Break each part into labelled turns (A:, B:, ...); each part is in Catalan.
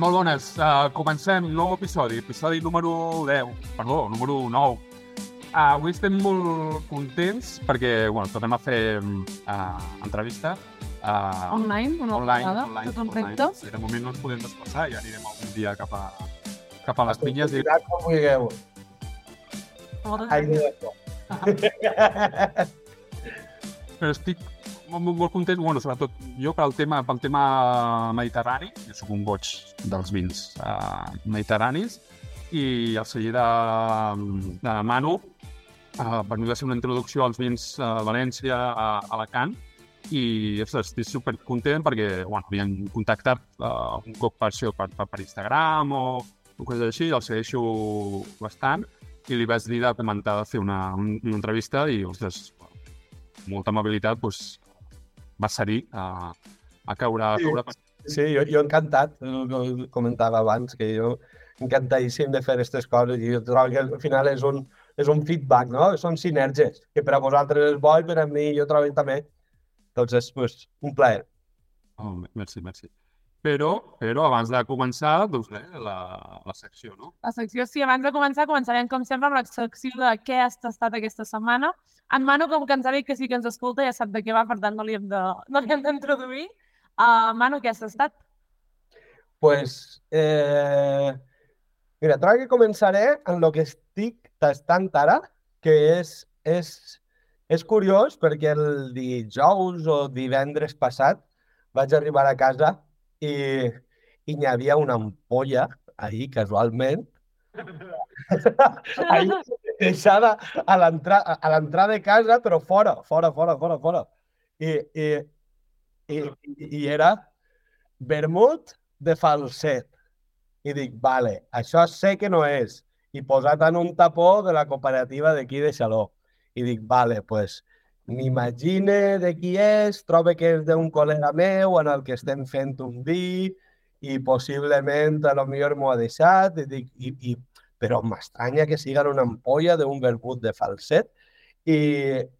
A: Molt bones. Uh, comencem nou episodi, episodi número 10, perdó, número 9. Uh, avui estem molt contents perquè, bueno, tornem a fer uh, entrevista.
B: Uh, online, una
A: online,
B: vegada,
A: online,
B: tot un repte.
A: Sí, de moment no ens podem desplaçar i anirem algun dia cap a, cap a les pinyes. I...
C: Com vulgueu. Ai.
A: Però estic molt, molt, content, bueno, sobretot jo pel tema, pel tema mediterrani, jo sóc un boig dels vins uh, mediterranis, i el celler de, de Manu uh, per mi va ser una introducció als vins a València, a, Alacant, i ostres, estic super content perquè bueno, havien contactat uh, un cop per, per, per, per Instagram o, o coses així, el segueixo bastant, i li vaig dir de comentar de fer una, un, una entrevista i, ostres, molta amabilitat, doncs, va ser-hi a, a caure... A
C: Sí.
A: caure...
C: Sí, jo, jo encantat, que comentava abans, que jo encantadíssim de fer aquestes coses i jo trobo que al final és un, és un feedback, no? Són sinergies, que per a vosaltres és bo i per a mi jo trobo també. Entonces, pues, un plaer.
A: Oh, merci, merci. Però, però abans de començar, doncs bé, la, la secció, no?
B: La secció, sí, abans de començar, començarem, com sempre, amb la secció de què has tastat aquesta setmana. En Manu, com que ens ha dit que sí que ens escolta, ja sap de què va, per tant, no li hem de- no li hem d'introduir. Uh, Manu, què has tastat?
C: Pues, eh... mira, trobo que començaré amb el que estic tastant ara, que és, és, és curiós perquè el dijous o divendres passat vaig arribar a casa i, i n'hi havia una ampolla ahir, casualment, ahí, deixada a l'entrada de casa, però fora, fora, fora, fora, fora. I, i, i, i era vermut de falset. I dic, vale, això sé que no és. I posat en un tapó de la cooperativa d'aquí de Xaló. I dic, vale, pues, m'imagine de qui és, trobe que és d'un col·lega meu en el que estem fent un vi i possiblement a lo millor m'ho ha deixat i dic, i, i, però m'estranya que siga una ampolla d'un vermut de falset i,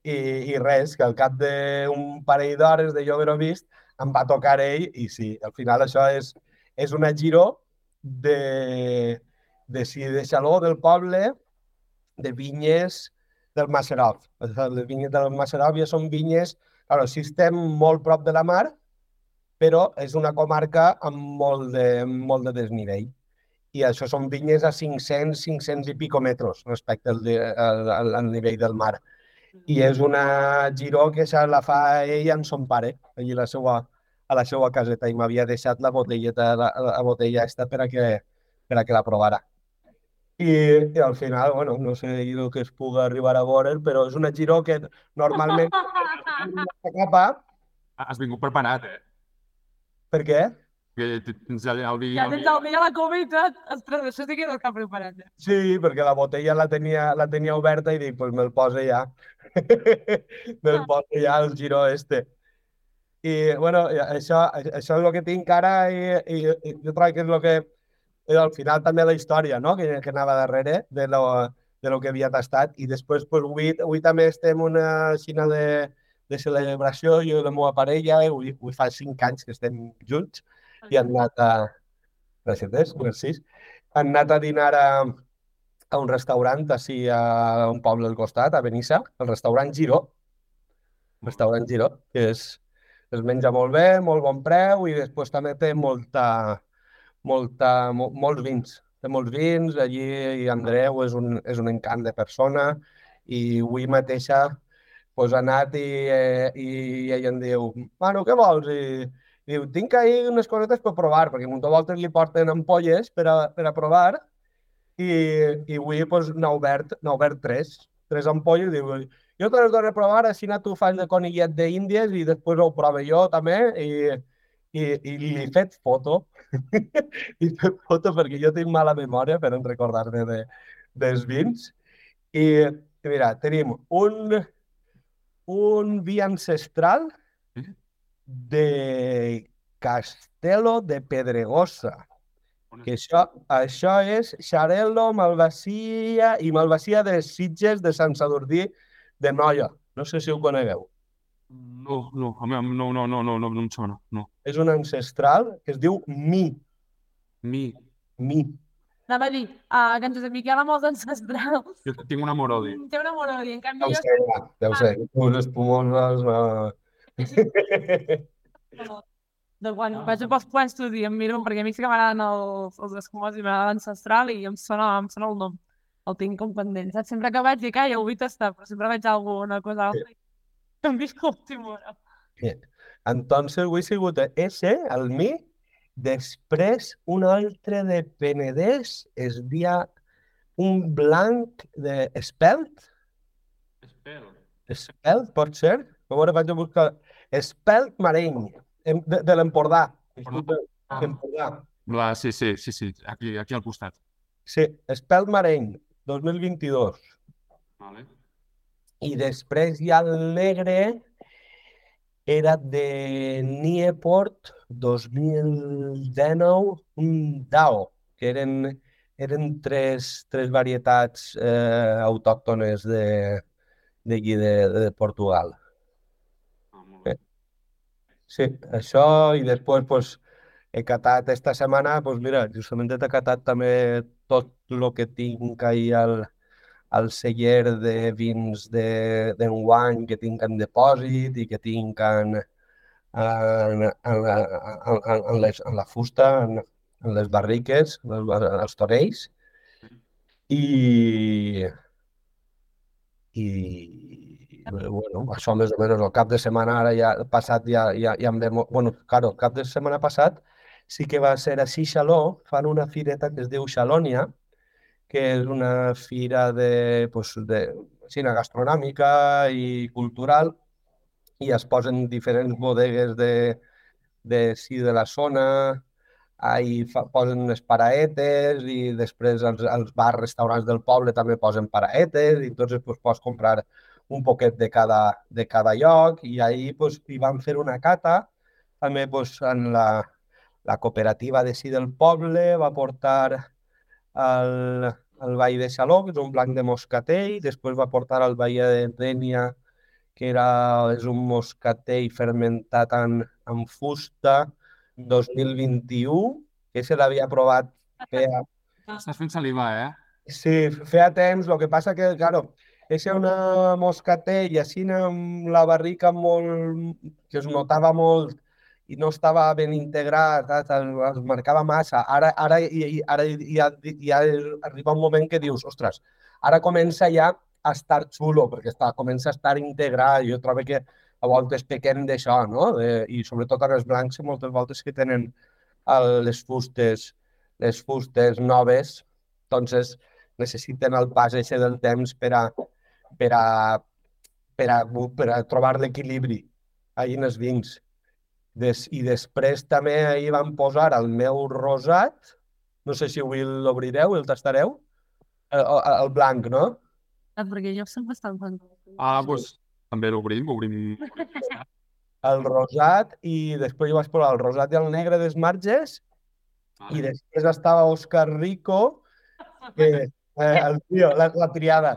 C: i, i res, que al cap d'un parell d'hores de jo haver-ho vist em va tocar ell i sí, al final això és, és una giró de, de, si de Xaló del poble de vinyes del Macerov. Les vinyes del Macerov ja són vinyes, claro, sí estem molt prop de la mar, però és una comarca amb molt de, molt de desnivell. I això són vinyes a 500, 500 i pico metres respecte al, de, al, al, al nivell del mar. I és una giró que se la fa ell amb son pare, allí la seva, a la seva caseta, i m'havia deixat la botelleta, la, la botella esta per a que, per a que la provara. I, I al final, bueno, no sé el que es pugui arribar a veure, però és una giró que normalment capa,
A: Has vingut preparat, eh?
C: per què?
A: Que tens el vi...
B: Ja
A: vi-
B: tens el dia a la cova i tot. Ostres, això sí que que ha preparat. Ja.
C: Sí, perquè la botella la tenia, la tenia oberta i dic, pues me'l posa ja. me'l posa ja el giró este. I, bueno, això, això és el que tinc ara i, i, i jo trobo que és el que i al final també la història, no?, que, que anava darrere de lo, de lo que havia tastat. I després, pues, avui, avui també estem una xina de, de celebració, jo i la meva parella, i avui, avui fa cinc anys que estem junts, i han anat a... Gràcies, merci. Han anat a dinar a, a un restaurant així a un poble al costat, a Benissa, el restaurant Giró. Restaurant Giró, que és, es menja molt bé, molt bon preu i després també té molta, molta, mo, molts vins. Té molts vins, allí i Andreu és un, és un encant de persona i avui mateixa pues, ha anat i, eh, i ell em diu, Manu, què vols? I, i diu, tinc ahí unes cosetes per provar, perquè moltes voltes li porten ampolles per a, per a provar i, i avui pues, n'ha obert, obert tres, tres ampolles, diu, jo te les dono a provar, així tu fas de conillet d'Índies i després ho prove jo també i, i, i li he fet foto. he fet foto perquè jo tinc mala memòria per en recordar-me de, dels vins. I, i mira, tenim un, un vi ancestral de Castelo de Pedregosa. Que això, això és Xarel·lo, Malvasia i Malvasia de Sitges de Sant Sadurní de Noia. No sé si ho conegueu.
A: No, no, a mi, no, no, no, no, no, no em sona, no.
C: És un ancestral que es diu Mi.
A: Mi.
C: Mi.
B: Anava a dir uh, que en Josep Miquel amb els ancestrals
A: Jo tinc una morodi.
B: té una morodi. En canvi,
C: Deu
B: jo...
C: ser, ja, deu ser. Uns espumoses... Uh...
B: De quan vaig pels plans d'estudi em miro, perquè a mi sí que m'agraden els, els escumós i m'agrada l'ancestral i em sona, em sona el nom. El tinc com pendent. Saps? Sempre que vaig dic, ai, ho vull tastar, però sempre veig alguna cosa altra. i Em visc l'última hora.
C: Entonces, ho he sigut ese, el Mi, després un altre de Penedès, es dia un blanc de Espelt. Espelt, pot ser? A veure, vaig a buscar... Espelt Mareny, de, de l'Empordà. Disculpa,
A: Ah.
C: Empordà.
A: La, sí, sí, sí, sí, aquí, aquí al costat.
C: Sí, Espelt Mareny, 2022.
A: Vale.
C: I després ja el negre era de Nieport 2019, un DAO, que eren, eren tres, tres varietats eh, autòctones de, d'aquí de, de Portugal.
A: Ah, bé.
C: Sí, això i després pues, he catat esta setmana, pues mira, justament he catat també tot el que tinc ahí al, al celler de vins de- d'enguany que tinc en depòsit i que tinc en, en, en, en, en, les, en la fusta, en, en les barriques, en els, torells. I, i bueno, això més o menys el cap de setmana ara ja passat ja, ja, ja en vam... Bueno, claro, el cap de setmana passat sí que va ser a Xixaló, fan una fireta que es diu Xalònia, que és una fira de, pues, de cine gastronòmica i cultural i es posen diferents bodegues de, de sí, de la zona, ahí fa, posen les paraetes i després els, els bars, restaurants del poble també posen paraetes i entonces pues, pots comprar un poquet de cada, de cada lloc. I ahí pues, hi van fer una cata també pues, en la, la cooperativa de sí del poble va portar el, el Vall de Saló, que és un blanc de moscatell, després va portar el Vall de Dénia, que era, és un moscatell fermentat en, en fusta 2021, que se l'havia provat feia,
A: Estàs fent saliva, eh?
C: sí, feia temps, el que passa que, claro, és una moscatell així amb la barrica molt, que es notava molt i no estava ben integrat, es, marcava massa. Ara, ara, i, ara ja, ja arriba un moment que dius, ostres, ara comença ja a estar xulo, perquè està, comença a estar integrat. Jo trobo que a voltes pequen d'això, no? De, I sobretot ara els blancs, moltes voltes que tenen el, les fustes, les fustes noves, entonces necessiten el pas eixe del temps per a, per a, per a, per a trobar l'equilibri ahí en els vins. Des, I després també ahir van posar el meu rosat, no sé si avui l'obrireu, el tastareu, el, el, el blanc, no?
B: Ah, perquè jo sempre estava fent...
A: Ah, doncs també l'obrim, obrim.
C: El rosat i després jo vaig posar el rosat i el negre dels marges i després estava Òscar Rico, que eh, el tio, la, la triada.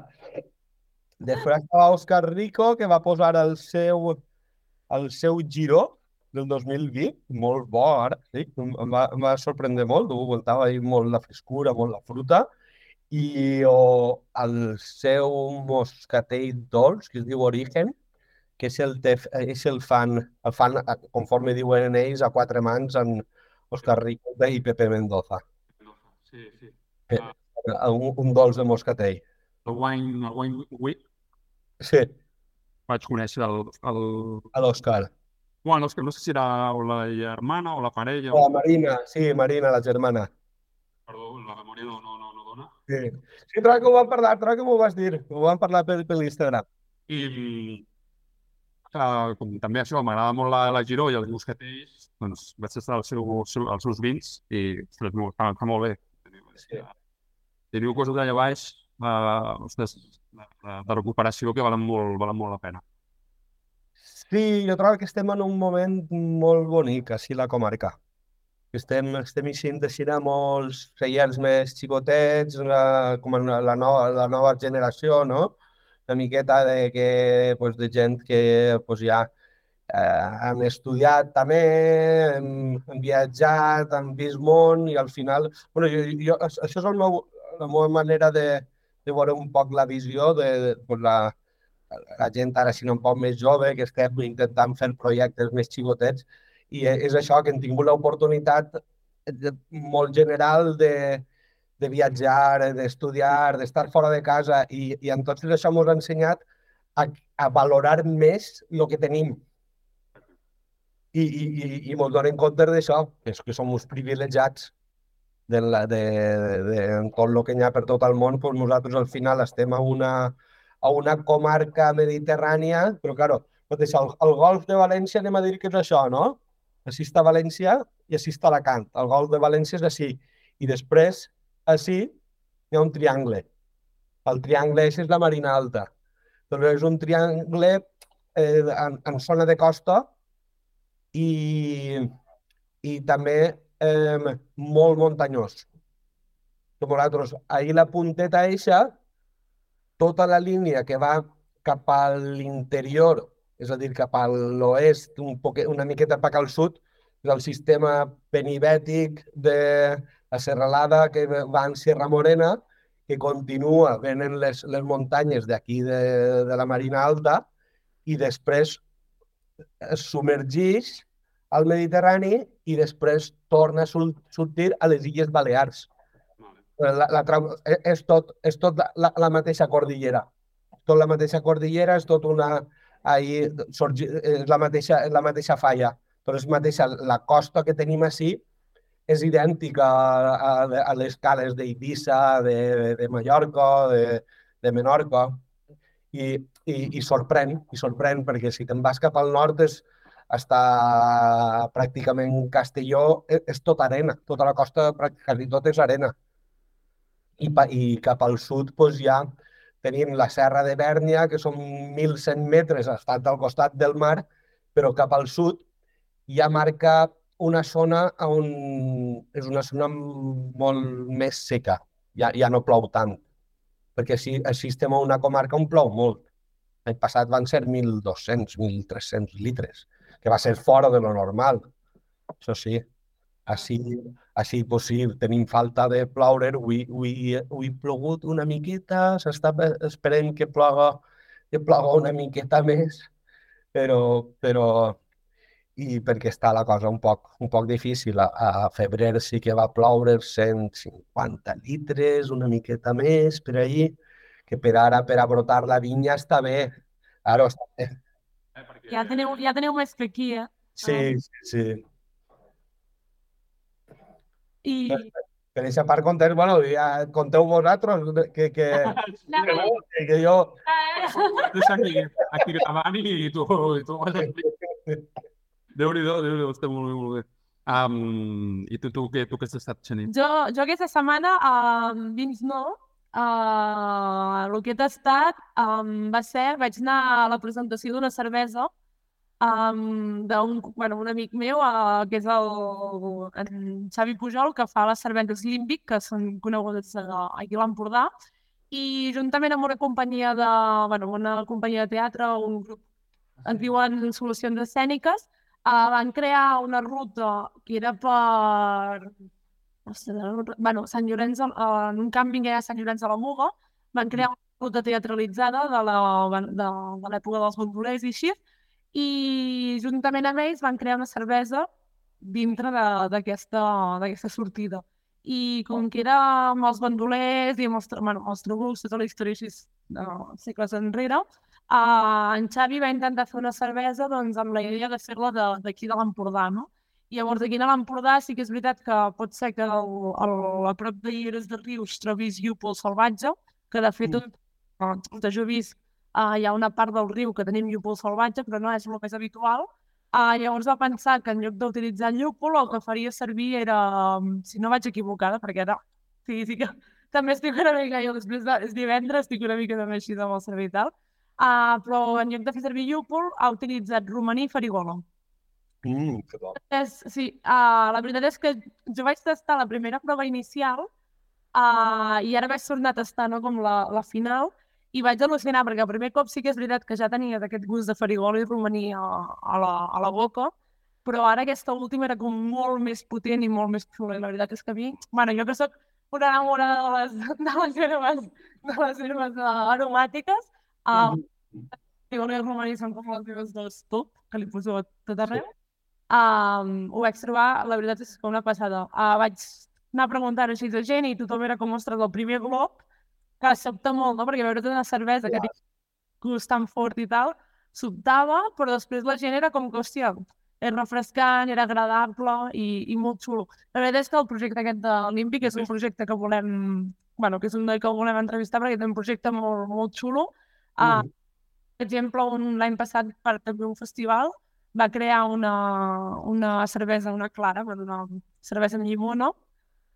C: Després estava Òscar Rico, que va posar el seu, el seu giró del 2020, molt bo ara, sí, em va, em va sorprendre molt, ho voltava ahí molt la frescura, molt la fruta, i o, el seu moscatell dolç, que es diu Origen, que és el, tef, és el fan, el fan, conforme diuen ells, a quatre mans en Òscar Rico i Pepe Mendoza.
A: Sí, sí.
C: Un, un dolç de moscatell.
A: El wine, el wine week
C: Sí,
A: vaig conèixer el, el...
C: a l'Òscar.
A: Bueno, és que no sé si era o la germana o la parella.
C: O la Marina, sí, Marina, la germana.
A: Perdó, la memòria no, no, no, no dona.
C: Sí, sí trobo que ho vam parlar, trobo que m'ho vas dir. Ho vam parlar per, per l'Instagram.
A: I uh, com també això, m'agrada molt la, la Giró i els moscatells, doncs vaig estar al seu, seu, als seus vins i ostres, molt, està, està molt bé.
C: Sí.
A: Teniu coses d'allà baix uh, ostres, de, de, de recuperació que valen molt, valen molt la pena.
C: Sí, jo trobo que estem en un moment molt bonic, així la comarca. Estem, estem així a molts seients més xicotets, la, com la, la, nova, la nova generació, no? Una miqueta de, que, pues, de gent que pues, ja eh, hem estudiat també, hem, hem viatjat, hem vist món i al final... Bueno, jo, jo, això és el meu, la meva manera de, de veure un poc la visió de, de pues la, la gent ara, si no un poc més jove, que estem intentant fer projectes més xicotets, i és això, que hem tingut l'oportunitat molt general de, de viatjar, d'estudiar, d'estar fora de casa, i, i en tot això ens ha ensenyat a, a valorar més el que tenim. I, i, i, i ens donem compte d'això, que, és que som uns privilegiats de, la, de, de, de, tot el que hi ha per tot el món, doncs nosaltres al final estem a una, a una comarca mediterrània, però, claro, tot això, el, el golf de València anem a dir que és això, no? Així està València i així està Alacant. El golf de València és així. I després, així, hi ha un triangle. El triangle és la Marina Alta. Doncs és un triangle eh, en, en zona de costa i, i també eh, molt muntanyós. Nosaltres, ahir la punteta eixa, tota la línia que va cap a l'interior, és a dir, cap a l'oest, un poquet, una miqueta cap al sud, és el sistema penibètic de la serralada que va en Sierra Morena, que continua, venen les, les muntanyes d'aquí de, de la Marina Alta i després es submergeix al Mediterrani i després torna a sortir a les Illes Balears. La, la, e, és tot, és tot la, la mateixa cordillera. Tot la mateixa cordillera, és tot una... Ahí, sorgi, és la mateixa, la mateixa falla, però és mateixa, la costa que tenim així és idèntica a, a, a les cales d'Eivissa, de, de Mallorca, de, de Menorca, i, i, i sorprèn, i sorprèn, perquè si te'n vas cap al nord és, està pràcticament Castelló, és, és tot arena, tota la costa quasi tot és arena. I, i cap al sud doncs, ja tenim la serra de Bèrnia, que són 1.100 metres, estat al costat del mar, però cap al sud ja marca una zona on és una zona molt més seca, ja, ja no plou tant, perquè així estem a una comarca on plou molt. L'any passat van ser 1.200, 1.300 litres que va ser fora de lo normal. Això sí, així, així pues sí, tenim falta de ploure, avui, avui, avui plogut una miqueta, s'està esperant que ploga, que ploga una miqueta més, però, però i perquè està la cosa un poc, un poc difícil. A, a febrer sí que va ploure 150 litres, una miqueta més per ahir, que per ara, per a brotar la vinya està bé. Ara està bé.
B: Ja teniu, ja teniu més que aquí, eh?
C: Sí, sí, sí.
B: I...
C: Per, aquesta part conteu, bueno, ja conteu vosaltres que, que,
B: no.
C: que, que jo...
A: Deixa aquí, aquí gravant i tu, i tu Déu-n'hi-do, déu nhi déu està molt bé, molt bé. Um, I tu, tu, què, tu què has estat, Xaní?
B: Jo, jo aquesta setmana, um, dins no, Uh, el que he tastat um, va ser, vaig anar a la presentació d'una cervesa um, d'un bueno, un amic meu, uh, que és el, en Xavi Pujol, que fa les cerveses Limbic, que són conegudes uh, aquí a l'Empordà, i juntament amb una companyia de, bueno, una companyia de teatre, un grup es diuen Solucions Escèniques, uh, van crear una ruta que era per bueno, Sant Llorenç, en un càmping que hi ha Sant Llorenç de la Muga, van crear una ruta teatralitzada de l'època de, dels gondolers i així, i juntament amb ells van crear una cervesa dintre d'aquesta sortida. I com que era amb els bandolers i amb els, bueno, els trabucs, tota la història així de segles enrere, uh, en Xavi va intentar fer una cervesa doncs, amb la idea de fer-la d'aquí de, de l'Empordà, no? Llavors, aquí a l'Empordà sí que és veritat que pot ser que el, el, a prop de Llires de Rius trobis llúpol salvatge, que de fet, mm. on, jo he vist, uh, hi ha una part del riu que tenim llúpol salvatge, però no és el més habitual. Uh, llavors va pensar que en lloc d'utilitzar llúpol, el que faria servir era, um, si no vaig equivocada, perquè ara sí, sí que també estic una mica, jo després de, és divendres, estic una mica també així amb el cervell i tal, uh, però en lloc de fer servir llúpol, ha utilitzat romaní i farigola.
C: Mm, que bo.
B: És, sí, uh, la veritat és que jo vaig tastar la primera prova inicial uh, i ara vaig tornar a tastar no, com la, la final i vaig al·lucinar, perquè el primer cop sí que és veritat que ja tenia aquest gust de farigola i romaní a, a, la, a la boca, però ara aquesta última era com molt més potent i molt més xula, i la veritat és que a mi, bueno, jo que sóc una enamorada de les, de les herbes, de les herbes aromàtiques, uh, farigola i romaní són com les meves dos top, que li poso a tot arreu, um, ho vaig trobar, la veritat és que una passada. Uh, vaig anar a preguntar així a gent i tothom era com, ostres, el primer glob, que sobta molt, no? Perquè veure una cervesa que té gust tan fort i tal, sobtava, però després la gent era com que, hòstia, és refrescant, era agradable i, i molt xulo. La veritat és que el projecte aquest de l'Olímpic és un projecte que volem, bueno, que és un que volem entrevistar perquè és un projecte molt, molt xulo. Uh, per exemple, un, l'any passat, per també un festival, va crear una, una cervesa, una clara, una cervesa amb llimona,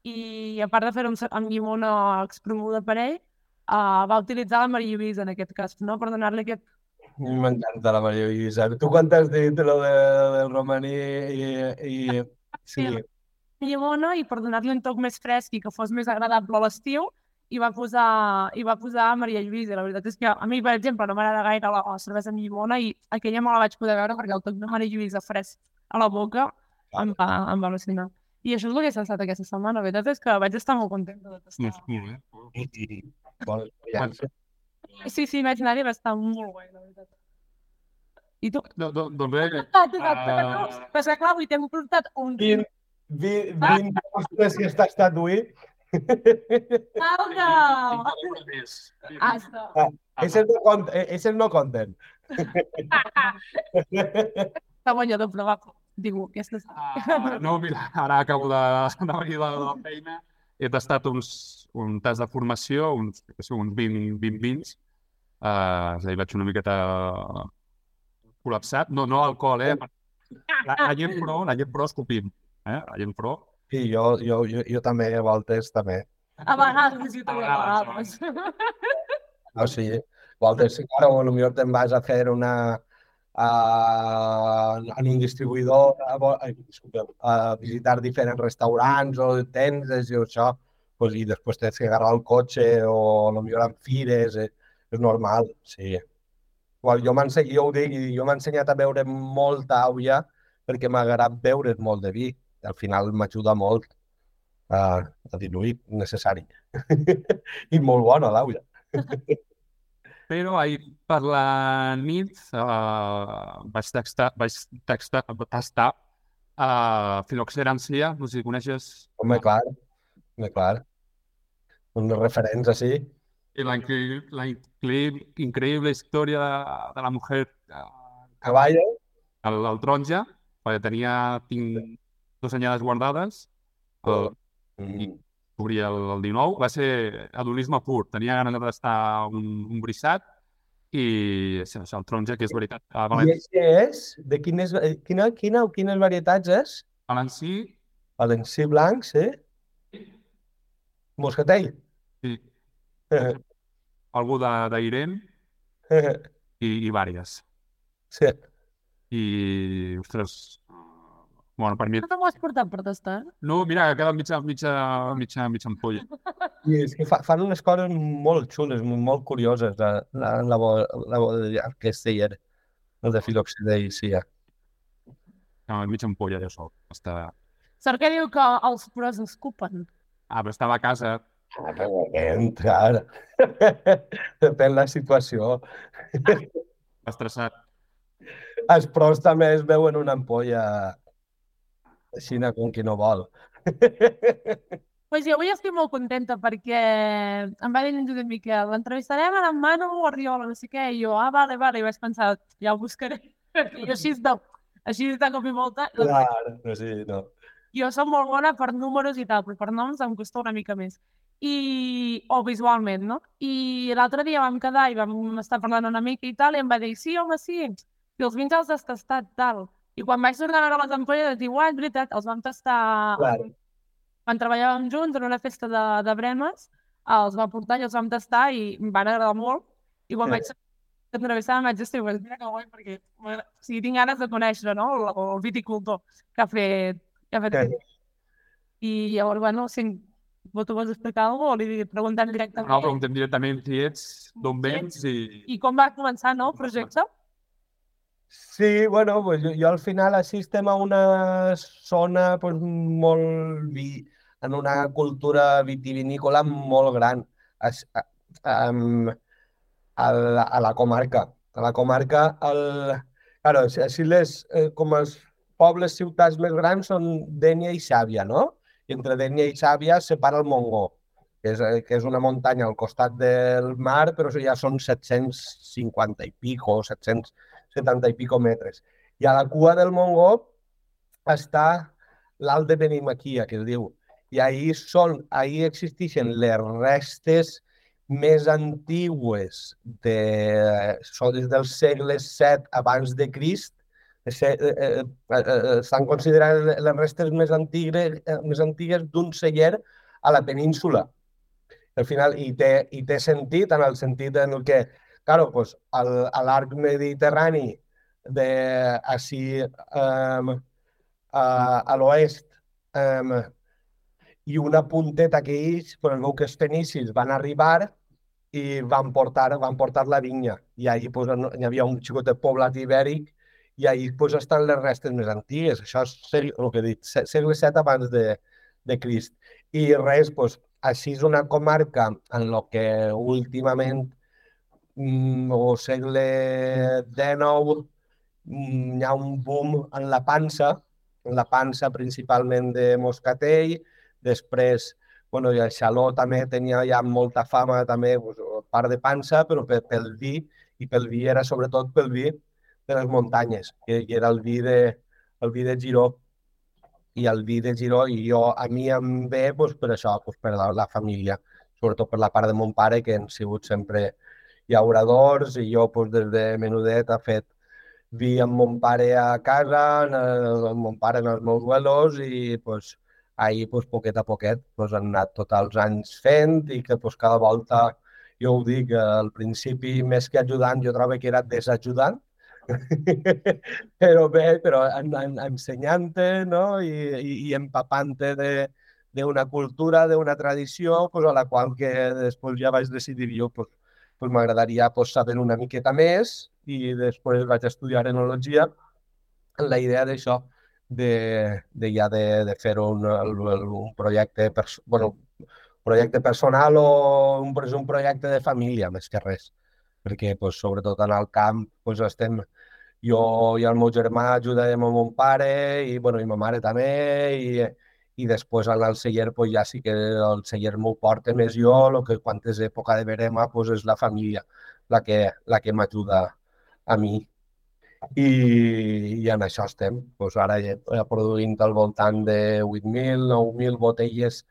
B: i a part de fer-ho amb llimona expromuda per ell, uh, va utilitzar la Maria Lluïsa en aquest cas, no? per donar-li aquest...
C: M'encanta la Maria Lluïsa. Tu quan t'has dit lo de, del romaní i... i... Sí.
B: Llimona i per donar-li un toc més fresc i que fos més agradable a l'estiu, i va posar, i va posar Maria Lluïsa. La veritat és que a mi, per exemple, no m'agrada gaire la, la cervesa amb llimona i aquella me la vaig poder veure perquè el toc de Maria Lluïsa fresc a la boca em va, em va al·lucinar. I això és el que s'ha estat aquesta setmana. La veritat és que vaig estar molt contenta de tastar.
A: És cool, eh?
B: Sí, sí, vaig anar-hi va estar molt guai, la veritat. I tu?
A: No, no, doncs bé,
B: Ah, uh... no. Però és que clar, avui t'hem portat un...
C: Vin, vin, vin, ostres, si està estat avui.
B: Au, no! Ah, està.
C: Ese no, cont- eh, ese no conten.
B: Està guanyador, però va, digo, aquesta és...
A: Uh, no, mira, ara acabo de, de venir de la feina. He tastat uns, un tast de formació, uns, que sé, uns 20, 20 vins. Uh, és a dir, vaig una miqueta col·lapsat. No, no alcohol, eh? La, la gent pro, la gent pro escopim. Eh? La gent pro.
C: Sí, jo, jo, jo, jo també, a voltes, també.
B: A vegades, sí, també a vegades.
C: O sigui, voltes, claro, a lo millor te'n vas a fer una... En un distribuïdor, ai, disculpeu, a visitar diferents restaurants o tendes i això, pues, i després tens que agarrar el cotxe o millor en fires, eh, és normal, sí. Igual, jo jo ho dic, jo m'he ensenyat a beure molta àuia perquè m'agrada beure molt de vi. Al final m'ajuda molt a, a diluir, necessari. I molt bona l'àuia.
A: Però ahir per la nit uh, vaig tastar, vaig tastar, tastar uh, filoxerancia, no sé si coneixes,
C: Home, clar, home, clar. Uns referents així.
A: y la, la increíble, increíble historia de, de la mujer uh,
C: Cavalla,
A: el, el taronja, perquè tenia tinc dues anyades guardades, el,
C: mm.
A: Obria el, el 19, va ser adonisme pur, tenia ganes de tastar un, un brissat i això, el taronja, que és veritat, a
C: I
A: València,
C: això és? De quines, eh, quina, quina, quines varietats és?
A: Valencí,
C: Valencí blanc, sí? Moscatell?
A: sí, algú d'Irem i, i vàries.
C: sí.
A: I, ostres, bueno, per mi...
B: No t'ho has portat per tastar?
A: No, mira, ha quedat mitja, mitja, mitja, mitja ampolla.
C: I és que fa, fan unes coses molt xules, molt curioses, la, la, la, bo- la bodega aquesta hi era, el de filoxidell, sí. ja.
A: No, mitja ampolla, jo sol. Està...
B: Sort que diu que els pros escupen.
A: Ah, però estava a casa,
C: Ah, però Entra. Depèn la situació.
A: estressat.
C: Els pros també es veuen una ampolla així com qui no vol.
B: Pues jo avui estic molt contenta perquè em va dir en Josep Miquel, l'entrevistarem a la Manu Guardiola, no sé què, i jo, ah, vale, vale, i vaig pensar, ja ho buscaré. I així de, així de cop i volta.
C: Clar, no, sí, no.
B: Jo som molt bona per números i tal, però per noms em costa una mica més. I, o visualment, no? I l'altre dia vam quedar i vam estar parlant una mica i tal, i em va dir, sí, home, sí, i els vins els has tastat, tal. I quan vaig tornar a veure les ampolles, vaig dir, uah, és veritat, els vam tastar...
C: Clar.
B: Quan treballàvem junts en una festa de, de bremes, els va portar i els vam tastar i em van agradar molt. I quan
C: Sí.
B: vaig entrevistar em vaig dir, "Pues mira que guai, perquè o sigui, tinc ganes de conèixer no? el, el viticultor que ha fet, que ha fet
C: Sí.
B: I llavors, bueno, sí, tu vols explicar alguna cosa o li preguntem directament?
A: No, preguntem directament qui ets, d'on vens i...
B: I com va començar, no, el projecte?
C: Sí, bueno, pues jo, jo al final així estem a una zona pues, molt vi, en una cultura vitivinícola molt gran a, a, a, la, a la comarca. A la comarca, el, claro, així les, eh, com els pobles, ciutats més grans són Dènia i Xàbia, no? I entre Dènia i Xàbia separa el Montgó, que és, eh, que és una muntanya al costat del mar, però ja són 750 i pico, 770 i pico metres. I a la cua del Montgó està l'Alt de Benimaquia, que es diu. I ahir, són, ahir existeixen les restes més antigues de, són des del segle VII abans de Crist, estan eh, eh, eh, considerant les restes més antigues, més antigues d'un celler a la península. Al final, i té, i té sentit en el sentit en el que, claro, pues, al, a l'arc mediterrani de així um, a, a l'oest um, i una punteta que ells, però veu que els fenicis van arribar i van portar, van portar la vinya. I allà pues, hi havia un xicot de poblat ibèric i ahir pues, estan les restes més antigues. Això és el que he dit, segle VII abans de, de Crist. I res, pues, així és una comarca en la que últimament, o segle XIX, mm, hi ha un boom en la pansa, en la pansa principalment de Moscatell, després bueno, i el Xaló també tenia ja molta fama, també, pues, part de pansa, però pel vi, i pel vi era sobretot pel vi de les muntanyes, que, que era el vi de, el vi de Giró. I el vi de Giró, i jo, a mi em ve pues, per això, pues, per la, la família, sobretot per la part de mon pare, que han sigut sempre llauradors, i jo pues, des de menudet ha fet vi amb mon pare a casa, amb mon pare en els meus vuelos, i pues, ahir, pues, poquet a poquet, pues, han anat tots els anys fent i que pues, cada volta, jo ho dic, al principi més que ajudant, jo trobo que era desajudant, però bé, però en, en, ensenyant-te no? I, i, i empapant-te d'una cultura, d'una tradició, pues, a la qual que després ja vaig decidir jo pues, pues m'agradaria pues, saber una miqueta més i després vaig estudiar enologia amb la idea d'això, de, de ja de, de fer un, un projecte, pers bueno, projecte personal o un, un projecte de família, més que res. Perquè pues, sobretot en el camp pues, estem jo i el meu germà ajudàvem a mon pare i, bueno, i ma mare també i, i després el celler pues, ja sí que el celler m'ho porta més jo, el que quan és època de verema pues, és la família la que, la que m'ajuda a mi. I, i en això estem. Pues ara ja produint al voltant de 8.000, 9.000 botelles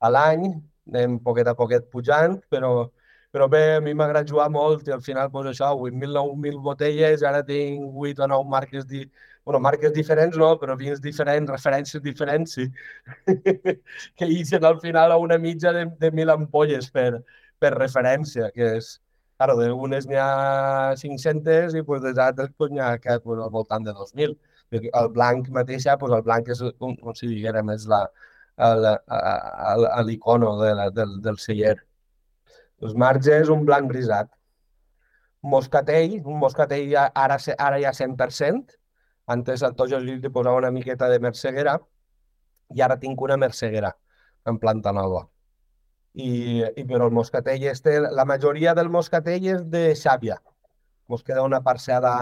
C: a l'any, anem poquet a poquet pujant, però però bé, a mi m'agrada jugar molt i al final, doncs això, 8.000, 9.000 botelles, ara tinc 8 o 9 marques, di... bueno, marques diferents no, però vins diferents, referències diferents, sí. que ixen al final a una mitja de, de 1.000 ampolles per, per referència, que és, claro, d'unes n'hi ha 500 i pues, dels altres pues, n'hi ha que, pues, al voltant de 2.000. El blanc mateix, pues, el blanc és, com, com si diguérem, és l'icono de la, del, del celler. Els marges, un blanc brisat. Moscatell, un moscatell ara, ara ja 100%. Antes al Tojo li posava una miqueta de merceguera i ara tinc una merceguera en planta nova. I, i però el moscatell este, la majoria del moscatell és de Xàbia. Mos queda una parcel·la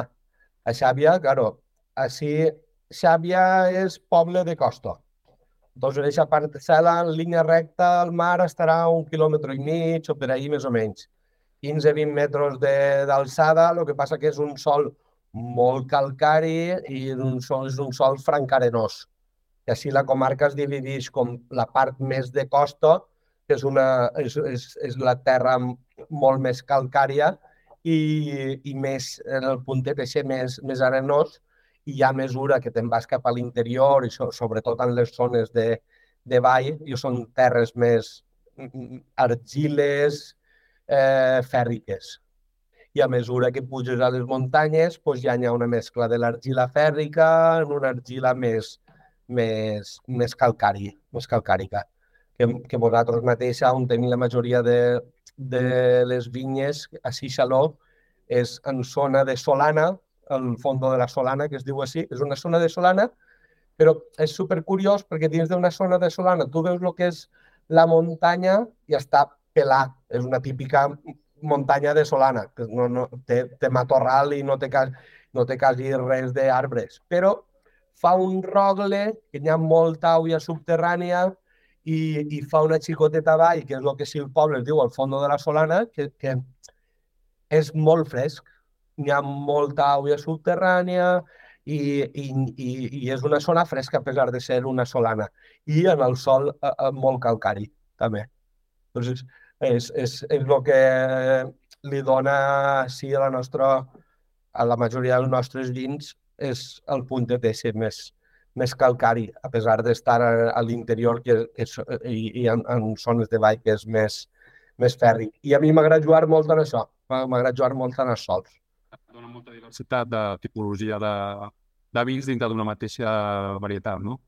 C: a Xàbia, claro, així Xàbia és poble de costa. Doncs aquesta parcel·la en línia recta al mar estarà un quilòmetre i mig o per ahir més o menys. 15-20 metres d'alçada, el que passa que és un sol molt calcari i un sol, un sol francarenós. I així la comarca es divideix com la part més de costa, que és, una, és, és, és la terra molt més calcària, i, i més en el puntet així més, més arenós, i a mesura que te'n vas cap a l'interior i so, sobretot en les zones de, de vall, i són terres més mm, mm, argiles, eh, fèrriques. I a mesura que puges a les muntanyes, doncs ja hi ha una mescla de l'argila fèrrica en una argila més, més, més calcari, més calcàrica. que, que vosaltres mateixa, on tenim la majoria de, de les vinyes, a Xixaló, és en zona de Solana, el fondo de la Solana, que es diu així, és una zona de Solana, però és supercuriós perquè dins d'una zona de Solana tu veus el que és la muntanya i està pelat. És una típica muntanya de Solana, que no, no, té, té matorral i no té, no té quasi res d'arbres. Però fa un rogle, que hi ha molta aigua subterrània i, i fa una xicoteta vall, que és el que si el poble es diu al fons de la Solana, que, que és molt fresc. Hi ha molta aigua subterrània i, i, i, i és una zona fresca a pesar de ser una solana. I en el sol eh, eh molt calcari, també. Doncs és, és, és el que li dona sí, a la nostra, a la majoria dels nostres vins és el punt de ser més, més calcari, a pesar d'estar a, a l'interior que, que i, i en, en zones de vall que és més, més fèrric. I a mi m'agrada jugar molt en això, m'agrada jugar molt en els sols.
A: Dona molta diversitat de tipologia de, de vins dintre d'una mateixa varietat, no?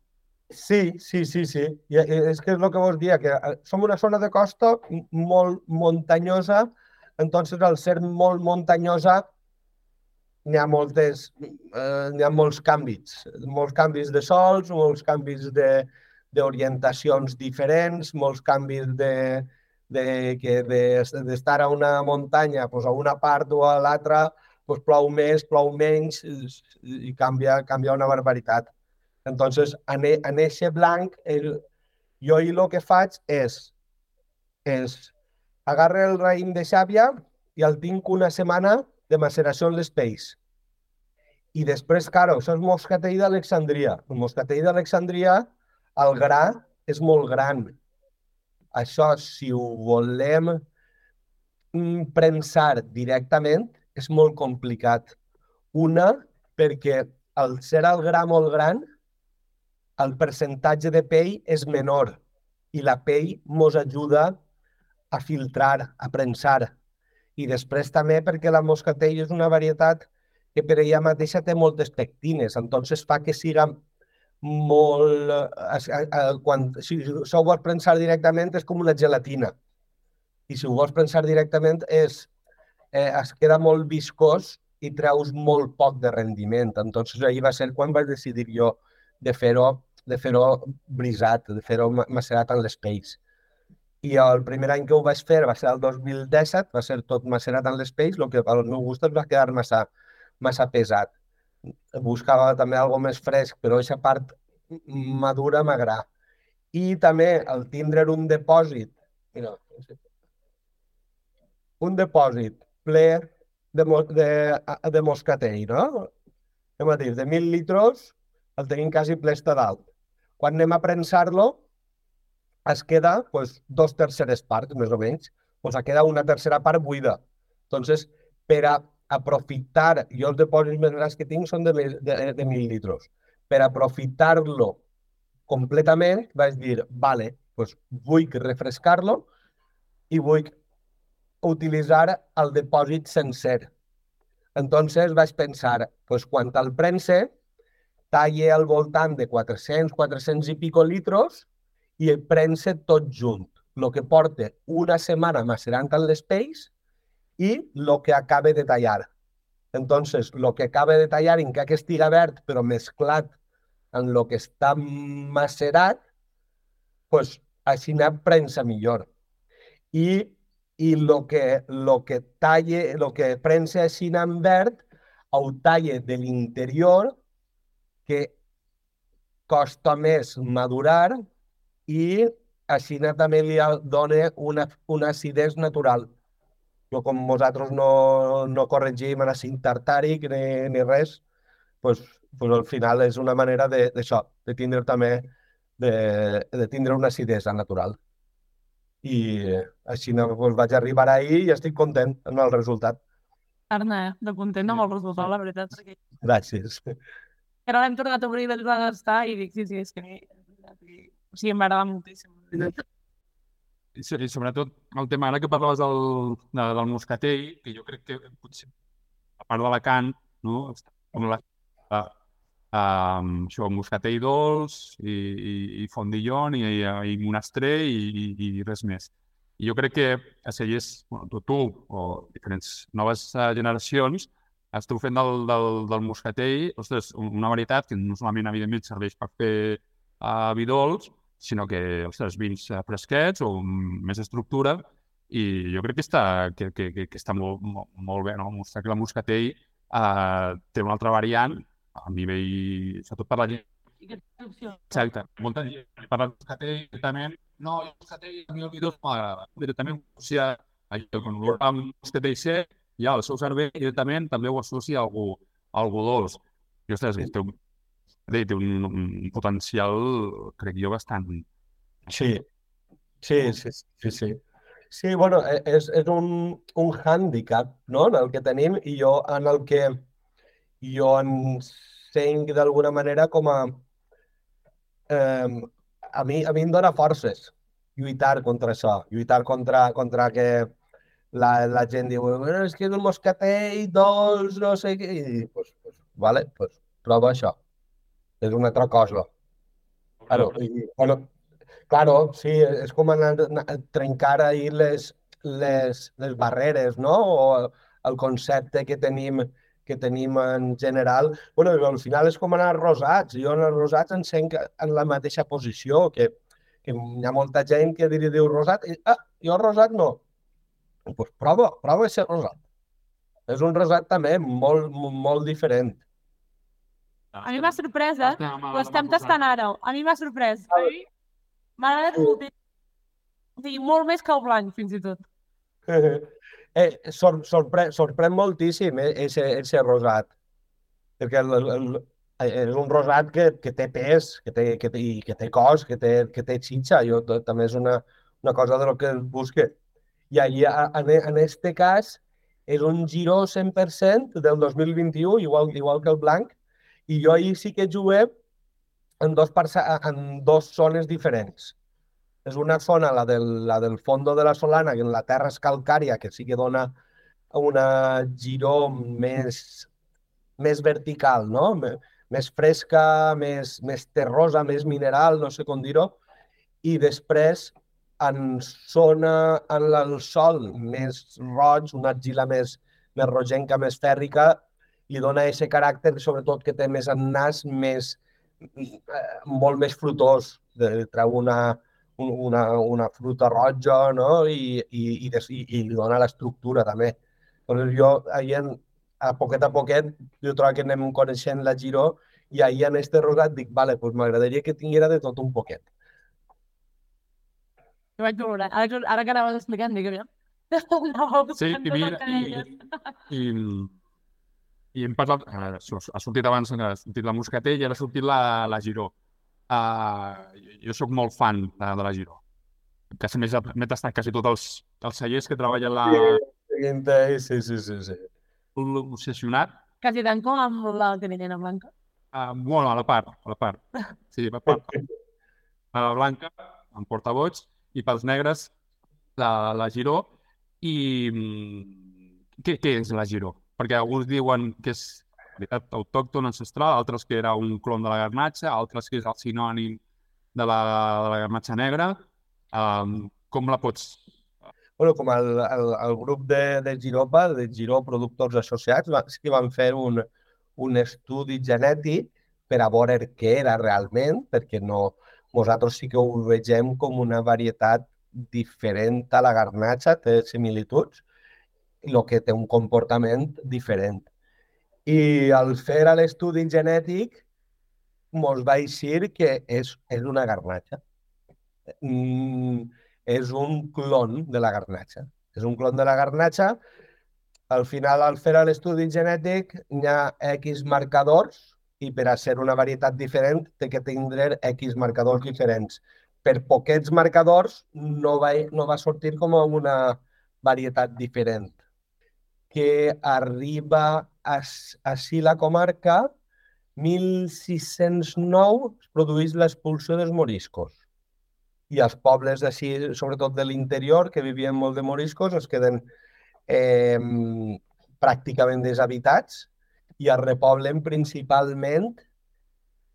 C: Sí, sí, sí, sí. I és que és el que vos dia, que eh, som una zona de costa molt muntanyosa, entonces al ser molt muntanyosa n'hi ha moltes, eh, ha molts canvis, molts canvis de sols, molts canvis de d'orientacions diferents, molts canvis de, de que d'estar a una muntanya pues, a una part o a l'altra pues, plou més, plou menys i canvia, canvia una barbaritat. Entonces, en, e, en ese blanc, el, jo i el que faig és, és agarre el raïm de xàbia i el tinc una setmana de maceració en l'espeix. I després, claro, això és moscatell d'Alexandria. El moscatell d'Alexandria, el gra és molt gran. Això, si ho volem mm, prensar directament, és molt complicat. Una, perquè al ser el gra molt gran, el percentatge de pell és menor i la pell ens ajuda a filtrar, a prensar. I després també perquè la moscatell és una varietat que per ella mateixa té moltes pectines, entonces fa que siga molt... Quan, si, si ho vols prensar directament és com una gelatina. I si ho vols prensar directament és, eh, es queda molt viscós i treus molt poc de rendiment. Entonces ahir va ser quan vaig decidir jo de fer-ho de fer brisat, de fer-ho macerat en l'espeix. I el primer any que ho vaig fer va ser el 2017, va ser tot macerat en l'espeix, el que al meu gust va quedar massa, massa pesat. Buscava també algo més fresc, però aquesta part madura m'agrada. I també el tindre un depòsit, mira, un depòsit ple de, de, de moscatell, no? Hem a dir, de 1.000 litres el tenim quasi ple dalt. Quan anem a prensar-lo, es queda pues, dos terceres parts, més o menys. Pues, queda una tercera part buida. Entonces, per a aprofitar, jo els depòsits més grans que tinc són de, de, de mil litres. Per aprofitar-lo completament, vaig dir, vale, pues, vull refrescar-lo i vull utilitzar el depòsit sencer. Entonces vaig pensar, pues, quan el prense, talle al voltant de 400, 400 i pico litros i el prense tot junt. El que porta una setmana macerant en l'espeix i el que acaba de tallar. Entonces, el que acaba de tallar, encara que estigui verd, però mesclat en el que està macerat, pues, així n'ha prensa millor. I, i el que, lo que talle, el que prensa així en verd, ho talle de l'interior que costa més madurar i així també li dona una, una acidesa natural. Jo, com nosaltres no, no corregim en acid tartàric ni, ni res, pues, pues al final és una manera d'això, de, de tindre també de, de tindre una acidesa natural. I així pues, vaig arribar ahir i estic content amb el resultat.
B: Arna, de content amb el resultat, la veritat.
C: Gràcies.
B: Que ara l'hem tornat a obrir a gastar i dic, sí, sí, és que o sigui, agradar moltíssim.
A: I, I sobretot el tema, ara que parlaves del, de, del moscatell, que jo crec que potser, a part d'Alacant, no? com la, a, Um, això, moscatell dolç i, i, i fondillon i, i, i monastré i, i, i res més. I jo crec que a cellers, bueno, tu, tu o diferents noves uh, generacions, esteu fent del, del, del moscatell, ostres, una varietat que no solament, evidentment, serveix per fer uh, vi dolç, sinó que, ostres, vins uh, fresquets o més estructura, i jo crec que està, que, que, que, que està molt, molt, molt bé, no? Mostrar que la moscatell uh, té una altra variant a nivell, sobretot per la gent. Exacte, molta gent parla de moscatell directament, no, el moscatell a mi el vidós m'agrada. Directament associa allò, quan amb moscatell sec, ja el seu cervell directament també ho associa a algú, a algú dolç. I, ostres, té un, té un, un potencial, crec jo, bastant...
C: Sí, sí, sí, sí, sí. Sí, bueno, e, és, és un, un hàndicap no? en el que tenim i jo en el que jo encenc d'alguna manera com a... Eh, a, mi, a mi em dona forces lluitar contra això, lluitar contra, contra que la, la gent diu bueno, és que és un moscatell dolç, no sé què, i dic, pues, pues, vale, pues, prova això. És una altra cosa. Claro, i, bueno, claro, sí, és com anar a trencar ahir les, les, les barreres, no? O el concepte que tenim que tenim en general. bueno, al final és com anar rosats. Jo en els rosats encenc en la mateixa posició, que, que hi ha molta gent que diu rosat, i, ah, jo rosat no. Doncs pues prova, prova a ser rosat. És un rosat també molt, molt diferent.
B: A mi m'ha sorprès, eh? Ho estem tastant ara. A mi m'ha sorprès. M'ha agradat moltíssim. molt més que el blanc, fins i tot.
C: eh, sor, sorpre, sorprèn moltíssim eh, ese, ese rosat. Perquè el, el, el, és un rosat que, que té pes, que té, que té, que té cos, que té, que té xitxa. Jo també és una, una cosa de lo que busque. I allà, en, en este cas, és un Giro 100% del 2021, igual, igual que el blanc, i jo ahir sí que jugué en dos, en dos zones diferents és una zona, la del, la del fondo de la Solana, que en la terra és calcària, que sí que dona una giró més, més vertical, no? més fresca, més, més terrosa, més mineral, no sé com dir-ho, i després en zona, en el sol més roig, una argila més, més rogenca, més fèrrica, li dona aquest caràcter, sobretot que té més en nas, més, eh, molt més frutós, de, treu una, una, una fruta roja, no? I, i, i, i, i li dona l'estructura també. Doncs jo, ahir, a poquet a poquet, jo trobo que anem coneixent la Giro i ahir en este rosat dic, vale, pues m'agradaria que tinguera de tot un poquet.
B: Jo vaig veure, ara, ara que anaves explicant, dic, aviam.
A: Sí, i mira, i, i, i hem parlat, ha sortit abans, ha sortit la Moscatell i ara ha sortit la, la Giró. Uh, jo sóc molt fan de, de la Giro. Quasi més m'he tastat quasi tots els, els cellers que treballen la...
C: Sí, sí, sí, sí.
A: Obsessionat.
B: Quasi tant com amb la Caminera Blanca.
A: Uh, bueno, a la part, a la part. Sí, a la part. A la blanca, en portavots, i pels negres, la, la Giró. I mm, què, què és la Giró? Perquè alguns diuen que és veritat autòcton, ancestral, altres que era un clon de la garnatxa, altres que és el sinònim de la, de la garnatxa negra. Um, com la pots...
C: Bueno, com el, el, el grup de, de Giropa, de Giró Productors Associats, va, sí que van fer un, un estudi genètic per a veure què era realment, perquè no, nosaltres sí que ho vegem com una varietat diferent a la garnatxa, té similituds, el que té un comportament diferent. I al fer l'estudi genètic mos va eixir que és, és una garnatxa. Mm, és un clon de la garnatxa. És un clon de la garnatxa. Al final, al fer l'estudi genètic, hi ha X marcadors i per a ser una varietat diferent té que tindre X marcadors diferents. Per poquets marcadors no va, no va sortir com una varietat diferent que arriba a, així la comarca 1609 es produeix l'expulsió dels moriscos. I els pobles d'ací, sobretot de l'interior, que vivien molt de moriscos, es queden eh, pràcticament deshabitats i es repoblen principalment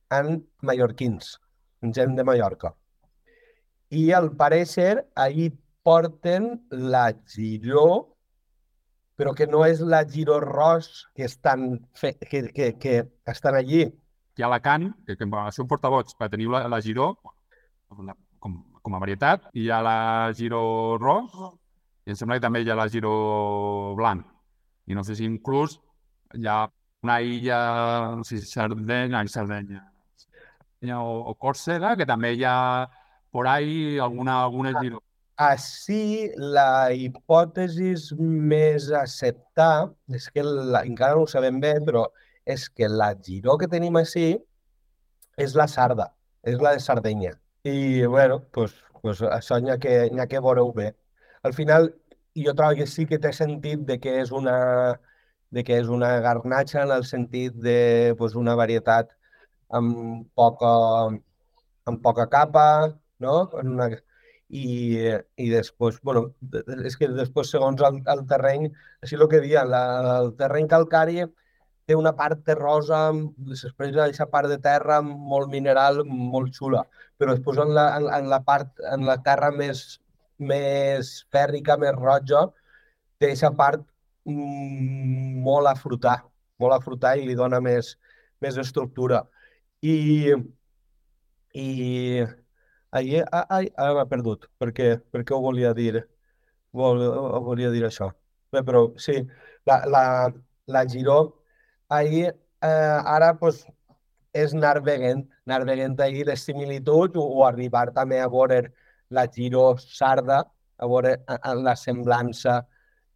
C: amb mallorquins, amb gent de Mallorca. I al parecer ahí porten la giró, però que no és la giró ros que estan, fe, que, que, que estan allí.
A: La Can, que, que un portavots per tenir la, la Giró la, com, com a varietat, i hi ha la Giró Ros, i em sembla que també hi ha la Giró Blanc. I no sé si inclús hi ha una illa, no sé si Sardenya, ai, Sardenya, o, o Còrsega, que també hi ha por ahí alguna, alguna Giró.
C: Així, la hipòtesi més a acceptar, és que la, encara no ho sabem bé, però és que la giró que tenim així és la sarda, és la de Sardenya. I, bueno, pues, pues això n'hi ha, que, ha que veure-ho bé. Al final, jo trobo que sí que té sentit de que és una, de que és una garnatxa en el sentit de pues, una varietat amb poca, amb poca capa, no? En una, i, i després, bueno, és que després, segons el, el terreny, així el que dia, la, el terreny calcari té una part terrosa, després aquesta part de terra molt mineral, molt xula, però després en la, en, en la part, en la terra més, més fèrrica, més roja, té aquesta part molt a frutar, molt a frutar i li dona més, més estructura. I, i ahir, ah, ai, ara m'ha perdut, perquè, perquè ho volia dir, vol, volia dir això. Bé, però sí, la, la, la Giró ahir, eh, ara pues, és anar veient, anar veient ahir les similituds o, o arribar també a veure la Giro sarda, a veure la semblança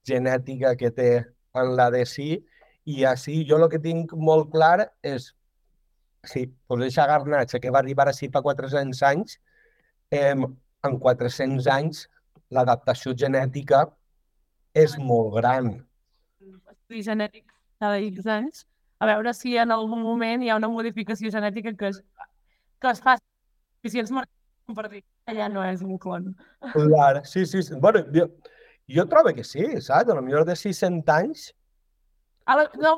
C: genètica que té en la de sí, i així jo el que tinc molt clar és sí, pues aquesta garnatxa que va arribar així fa 400 anys, eh, en 400 anys l'adaptació genètica és molt gran.
B: L'estudi genètic cada X anys, a veure si en algun moment hi ha una modificació genètica que es, que es fa suficients dir que ja no és un clon.
C: Clar, sí, sí. sí. Bueno, jo, jo trobo que sí, saps? A lo millor de 600 anys...
B: A la, no,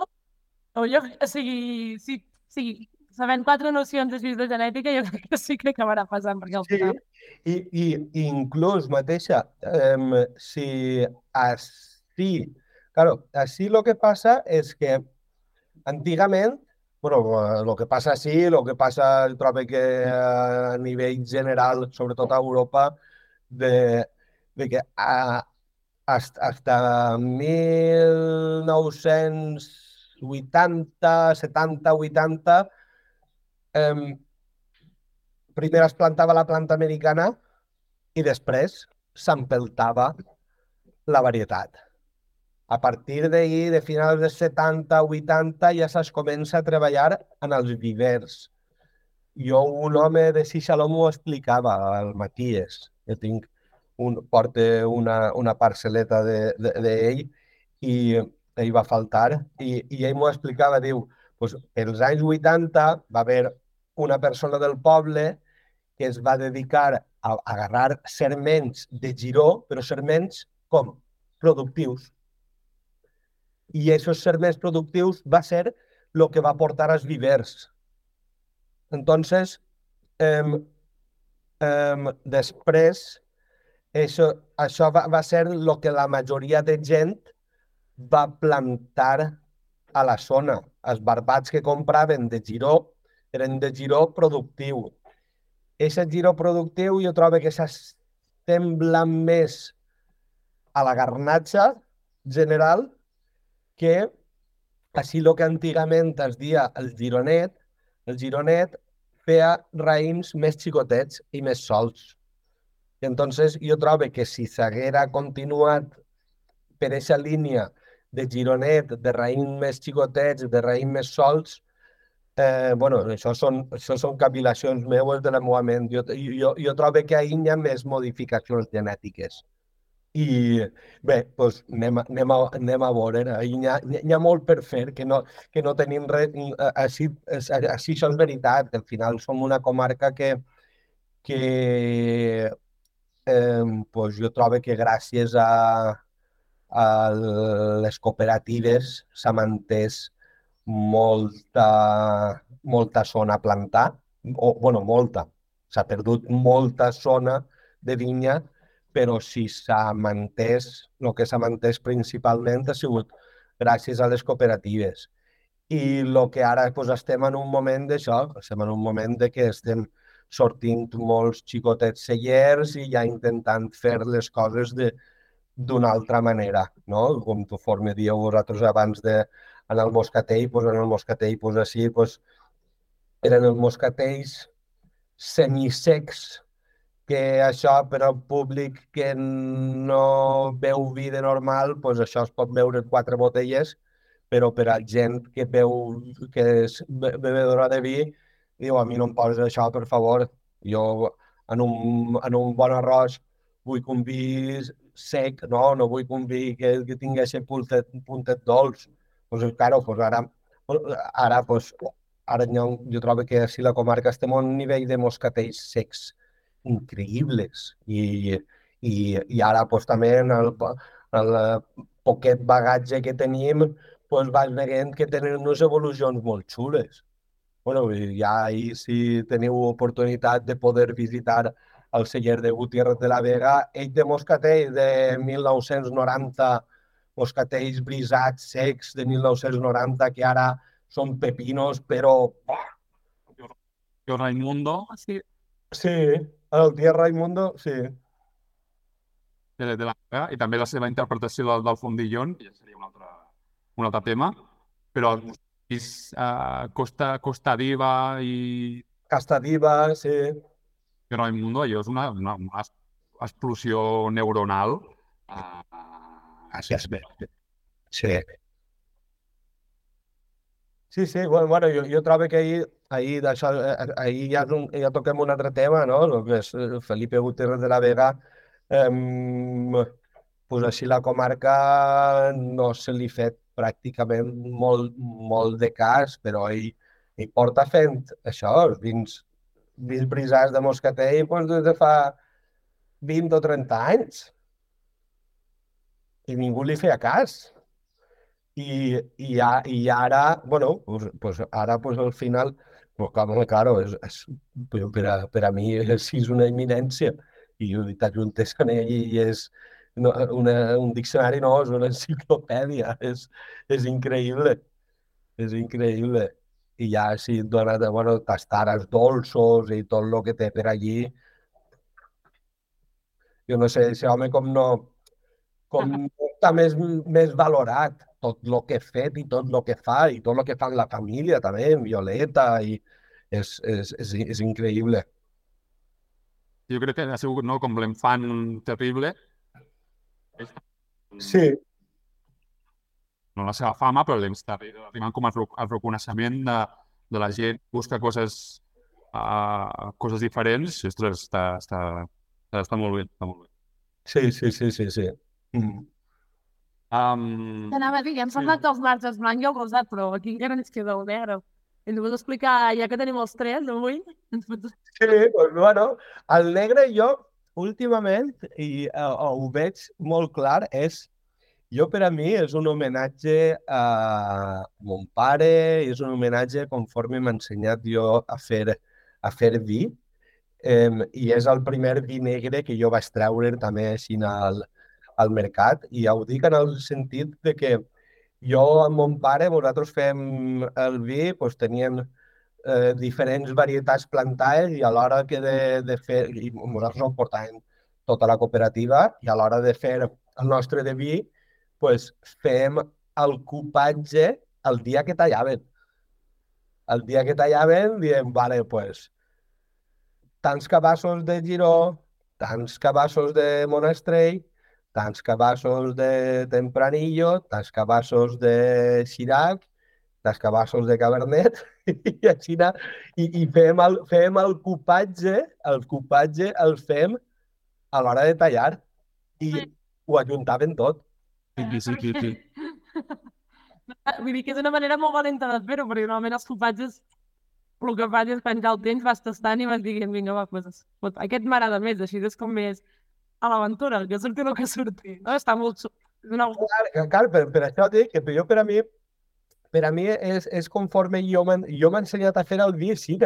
B: no, jo, o sigui, sí, sí, sabent quatre nocions de de genètica, jo crec que sí que acabarà passant, perquè
C: Sí,
B: final...
C: i, i i inclús mateixa, eh, si així... Claro, així el que passa és que antigament, bueno, el que passa així, el que passa, trobo que a nivell general, sobretot a Europa, de, de que a, hasta, hasta 1980, 70, 80, eh, primer es plantava la planta americana i després s'empeltava la varietat. A partir d'ahir, de finals dels 70, 80, ja es comença a treballar en els vivers. Jo, un home de Xixaló m'ho explicava, el Matías. Jo tinc un, porta una, una parcel·leta d'ell de, de, de i ell va faltar i, i ell m'ho explicava, diu, pues, els anys 80 va haver una persona del poble que es va dedicar a agarrar serments de giró, però serments com? Productius. I aquests serments productius va ser el que va portar als vivers. Entonces, eh, eh, després, això, això va, va ser el que la majoria de gent va plantar a la zona. Els barbats que compraven de giró eren de giró productiu. Aquest giró productiu jo trobo que s'assembla més a la garnatxa general que així el que antigament es dia el gironet, el gironet feia raïms més xicotets i més sols. I entonces jo trobo que si s'haguera continuat per aquesta línia de gironet, de raïms més xicotets, de raïms més sols, Eh, bueno, això són, això són cavilacions meues de la meva ment. Jo, jo, jo trobo que ahir hi ha més modificacions genètiques. I bé, doncs anem, anem, a, anem a veure. Ahir hi ha, hi ha molt per fer, que no, que no tenim res... Així, així això és veritat, al final som una comarca que, que eh, doncs jo trobo que gràcies a, a les cooperatives s'ha mantès molta, molta zona a plantar, o, bueno, molta. S'ha perdut molta zona de vinya, però si s'ha mantès, el que s'ha mantès principalment ha sigut gràcies a les cooperatives. I el que ara pues, estem en un moment d'això, estem en un moment de que estem sortint molts xicotets cellers i ja intentant fer les coses d'una altra manera, no? Com tu forma dieu vosaltres abans de en el moscatell, doncs en el moscatell, doncs així, doncs, eren els moscatells semisecs, que això per al públic que no veu vi de normal, doncs això es pot veure en quatre botelles, però per a gent que veu, que és bevedora de vi, diu, a mi no em poses això, per favor. Jo en un, en un bon arròs vull que un vi sec, no, no vull que un vi que, que tingui aquest puntet, puntet dolç. Pues, claro, pues ara, ara, pues, ara jo, jo trobo que si la comarca estem a un nivell de moscatells secs increïbles i, i, i ara pues, també en el, en el poquet bagatge que tenim pues, vas veient que tenen unes evolucions molt xules. Bueno, ja ahir si teniu oportunitat de poder visitar el celler de Gutiérrez de la Vega, ell de moscatell de 1990, moscatells brisats, secs de 1990, que ara són pepinos, però...
A: Tío Raimundo.
B: Sí.
C: Sí, el tío Raimundo, sí.
A: De, de la Vega, i també la seva interpretació del, del fondillon, ja seria un altre, un altre tema, però uh, Costa, Costa Diva i
C: Casta Diva, sí.
A: que no, el mundo allò és una, una, una explosió neuronal. Uh,
C: Així és bé. Sí. Sí, sí, bueno, bueno jo, jo trobo que ahir, ahir, d'això, eh, ahir ja, ja toquem un altre tema, no? El que és eh, Felipe Gutiérrez de la Vega, eh, pues així la comarca no se li fet pràcticament molt, molt de cas, però ell, ell porta fent això, vins, vins brisats de Moscatell pues, des de fa 20 o 30 anys. I ningú li feia cas. I, i, a, i ara, bueno, pues, pues ara pues al final, pues claro, claro és, és, per, a, per a mi és, és una eminència i t'ajuntes en ell i és no, una, un diccionari, no, és una enciclopèdia, és, és increïble, és increïble. I ja si et dona, de, bueno, tastar els dolços i tot el que té per allí, jo no sé, ese home com no, com no està més, més valorat tot el que he fet i tot el que fa i tot el que fa en la família també, en Violeta i és, és, és, és increïble.
A: Jo crec que ha sigut no, com l'enfant terrible.
C: Sí.
A: No la seva fama, però està arribant com el, reconeixement de, de la gent, busca coses, uh, coses diferents. Ostres, està, està, està molt bé, està molt bé.
C: Sí, sí, sí, sí, sí. Mm.
A: Um,
B: Anava a dir, hem parlat dels marges blanc i el rosat, però aquí encara ens queda el negre. Ens vols explicar, ja que tenim els tres avui? Ens pots...
C: Sí, doncs, bueno, el negre jo últimament, i uh, ho veig molt clar, és jo per a mi és un homenatge a mon pare, és un homenatge conforme m'ha ensenyat jo a fer, a fer vi, eh, i és el primer vi negre que jo vaig treure també així al, al mercat. I ja ho dic en el sentit de que jo amb mon pare, nosaltres fem el vi, doncs teníem eh, diferents varietats plantades i a l'hora que de, de fer, i nosaltres ho portàvem tota la cooperativa i a l'hora de fer el nostre de vi, doncs fem el cupatge el dia que tallaven. El dia que tallaven diem, vale, pues, tants cabassos de Giró, tants cabassos de Monastrell, tants cabassos de Tempranillo, tants cabassos de Xirac, tants cabassos de Cabernet, i així i, i fem, el, fem el cupatge, el cupatge el fem a l'hora de tallar i ho ajuntaven tot.
A: sí, sí, sí, sí.
B: Vull dir que és una manera molt valenta de fer-ho, perquè normalment els cupatges el que fas és penjar el temps, vas tastant i vas dient, vinga, va, pues, aquest m'agrada més, així és com més a l'aventura, que surti el que surti. No? Està molt... Una...
C: Clar, clar per, per això dic que jo per a mi, per a mi és, és conforme jo m'he ensenyat a fer el així.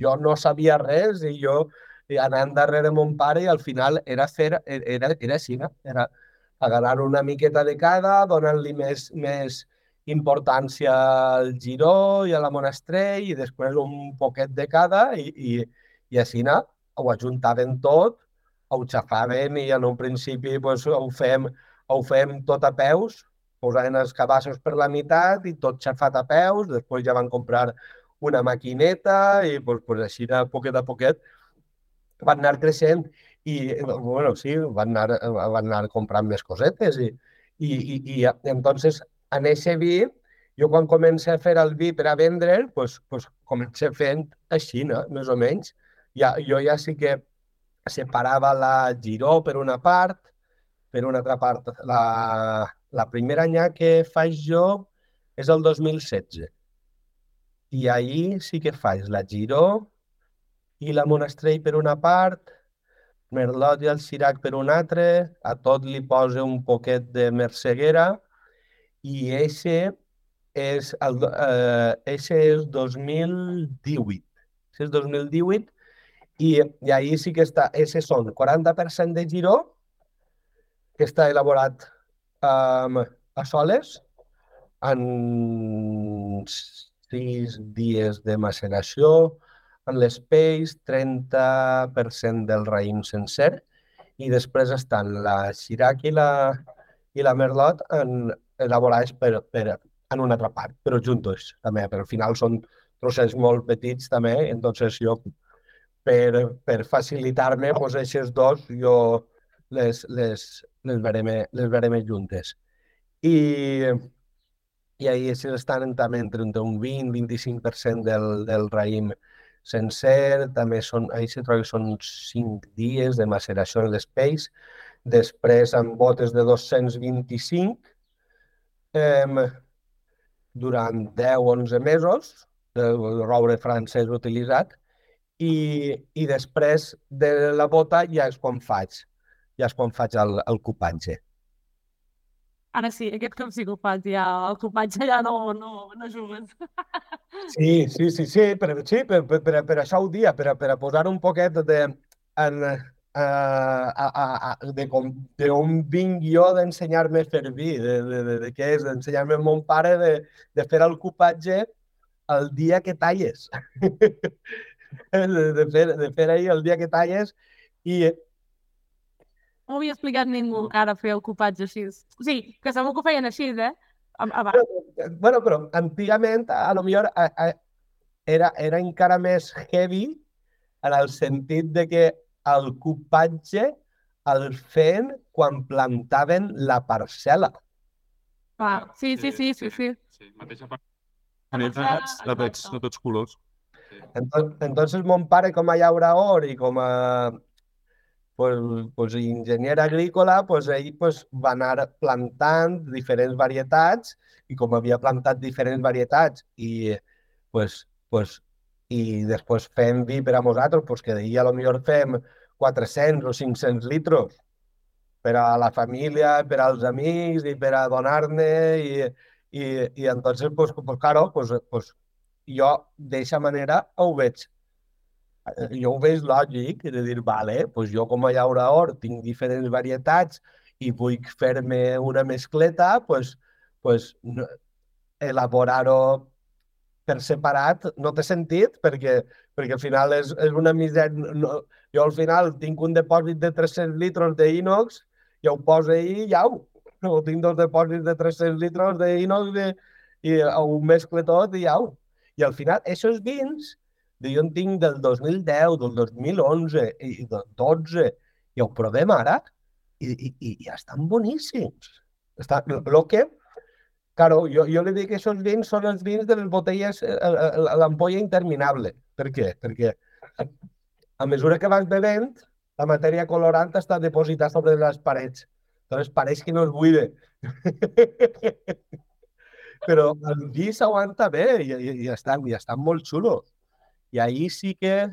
C: Jo no sabia res i jo anant darrere mon pare i al final era fer, era, era així, era agarrar una miqueta de cada, donant-li més, més importància al giró i a la monastrell i després un poquet de cada i, i, i així ho ajuntaven tot, ho xafaven i en un principi pues, ho, fem, ho fem tot a peus, posant els cabassos per la meitat i tot xafat a peus, després ja van comprar una maquineta i pues, pues així de poquet a poquet van anar creixent i, bueno, sí, van anar, van anar comprant més cosetes i, i, i, i entonces en aquest vi, jo quan començo a fer el vi per a vendre, pues, pues començo fent així, no? més o menys. Ja, jo ja sí que separava la giró per una part, per una altra part. La, la primera any que faig jo és el 2016. I ahir sí que faig la giró i la monastrell per una part, Merlot i el Sirac per un altre, a tot li posa un poquet de merceguera i ese és, el, eh, ese és 2018. Ese és 2018 i, i ahir sí que està, ese són 40% de giró, que està elaborat um, a soles, en sis dies de maceració, en l'Space 30% del raïm sencer i després estan la Xirac i la, i la Merlot en, elaborats per, per, en una altra part, però juntos també, però al final són trossets molt petits també, entonces jo per, per facilitar-me, pues, aquests dos jo les, les, les, verem, les verem juntes. I, i ahir estan també entre un 20-25% del, del raïm sencer, també són, ahir se troba són 5 dies de maceració en l'Space, després amb botes de 225, eh, durant 10-11 mesos, del roure francès utilitzat, i, i després de la bota ja és quan faig, ja és quan faig el, el copatge.
B: Ara sí, aquest cop sí que ho faig, ja el copatge ja no, no, no jugues.
C: Sí, sí, sí, sí, per, sí, per, per, per, per això ho dia, per, per posar un poquet de, en, uh, a, a, a, de, com, de on vinc jo d'ensenyar-me a fer vi, de, de, de, de què és, d'ensenyar-me a mon pare de, de fer el copatge el dia que talles. de, de, fer, de fer ahir el dia que talles i...
B: No ho havia explicat ningú ara fer copatge així. O sigui, que segur que ho feien així, eh? Abans.
C: Bueno, però antigament, a lo millor, a, a, era, era encara més heavy en el sentit de que el copatge el feien quan plantaven la parcel·la.
B: Ah, sí, sí, sí, sí, sí. Sí,
A: mateixa parcel·la. De, tots, de tots colors.
C: Entonces, entonces mon pare com a llaurador i com a pues, pues, enginyer agrícola, pues, ell pues, va anar plantant diferents varietats i com havia plantat diferents varietats i pues, pues, i després fem vi per a nosaltres, pues, que d'ahir a lo millor fem 400 o 500 litros per a la família, per als amics i per a donar-ne i, i, i entonces, pues, pues, claro, pues, pues, jo d'aquesta manera ho veig. Jo ho veig lògic de dir, vale, pues jo com a llaurador tinc diferents varietats i vull fer-me una mescleta, pues, pues, elaborar-ho per separat no té sentit perquè, perquè al final és, és una misèria. No, jo al final tinc un depòsit de 300 litres d'inox i ho poso ahí i au. O tinc dos depòsits de 300 litres d'inox i, ho mescle tot i au. I al final, aquests vins, jo en tinc del 2010, del 2011 i del 12, i ho provem ara i, i, i, estan boníssims. Està, lo que Claro, jo, jo li dic que aquests vins són els vins de les botelles, eh, l'ampolla interminable. Per què? Perquè a mesura que vas bevent, la matèria colorant està depositada sobre les parets. Llavors pareix que no es buide. Però el vi s'aguanta bé i, i, i, estan, i estan molt xulos. I ahir sí que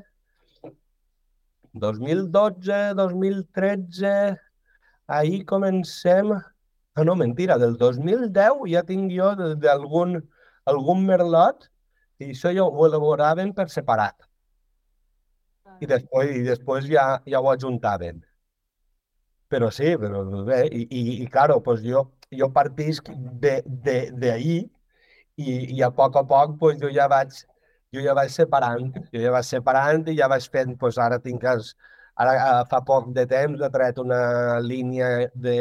C: 2012, 2013, ahir comencem Ah, no, mentira, del 2010 ja tinc jo d'algun algun merlot i això ja ho elaboraven per separat. I després, i després ja, ja ho ajuntaven. Però sí, però bé, i, i, i claro, pues jo, jo partisc de, de, de ahí i, i a poc a poc pues, jo ja vaig, jo ja vaig separant, jo ja vaig separant i ja vaig fent, pues ara tinc els, ara eh, fa poc de temps he tret una línia de,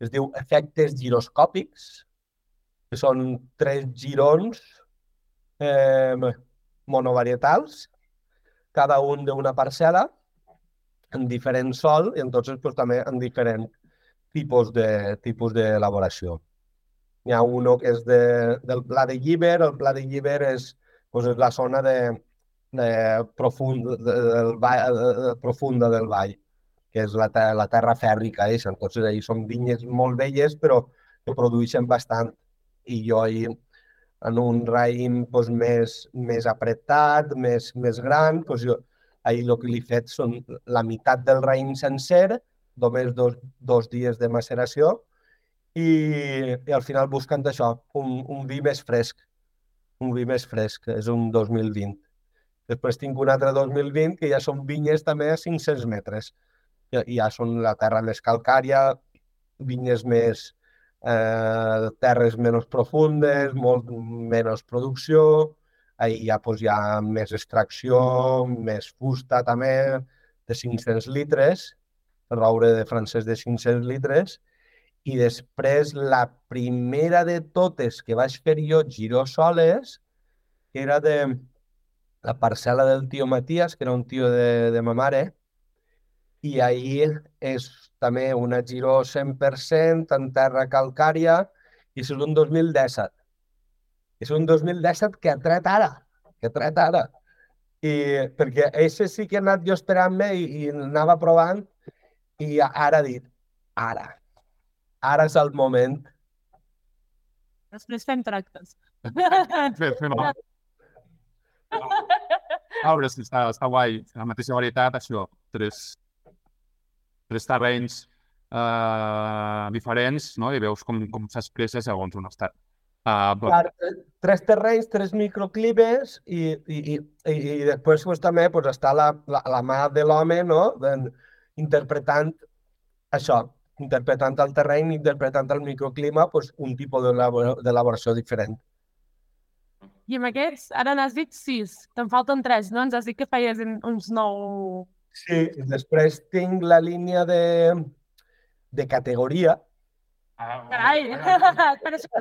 C: es diu efectes giroscòpics, que són tres girons eh, monovarietals, cada un d'una parcel·la, en diferent sol i entonces pues, també en diferent tipus de tipus d'elaboració. Hi ha uno que és de, del pla de lliber, el pla de lliber és, pues, és la zona de, de profund, de, del vall, de, profunda del vall, que és la, la terra fèrrica. Eh? Entonces, ahí són vinyes molt velles, però que produeixen bastant. I jo ahí, en un raïm pues, més, més apretat, més, més gran, pues, jo, ahí el que li he fet són la meitat del raïm sencer, només dos, dos dies de maceració, i, i al final buscant això, un, un vi més fresc, un vi més fresc, és un 2020. Després tinc un altre 2020 que ja són vinyes també a 500 metres. Ja, ja són la terra més calcària, vinyes més, eh, terres menys profundes, molt menys producció, ahí ja, pues, hi ha més extracció, més fusta també, de 500 litres, roure de francès de 500 litres, i després la primera de totes que vaig fer jo giró soles, que era de la parcel·la del tio Matías, que era un tio de, de ma mare, i ahir és també una giró 100% en terra calcària, i és un 2017. És un 2017 que ha tret ara, que ha tret ara. I perquè això sí que he anat jo esperant-me i, i anava provant, i ara dit, ara, ara és el moment.
B: Després fem tractes.
A: Fer, fer no. A veure, sí, està, està guai. La mateixa varietat, això, tres, tres terrenys eh, diferents, no? I veus com, com s'expressa segons un estat. Uh, però,
C: Clar, eh, tres terrenys, tres microclimes i, i, i, i, i després pues, també pues, està la, la, la mà de l'home no? Ben, interpretant això, interpretant el terreny, interpretant el microclima, pues, un tipus d'elabora- d'elaboració diferent.
B: I amb aquests, ara n'has dit sis. Te'n falten tres, no? Ens has dit que feies en- uns nou...
C: Sí, i després tinc la línia de, de categoria,
B: Carai! Per això...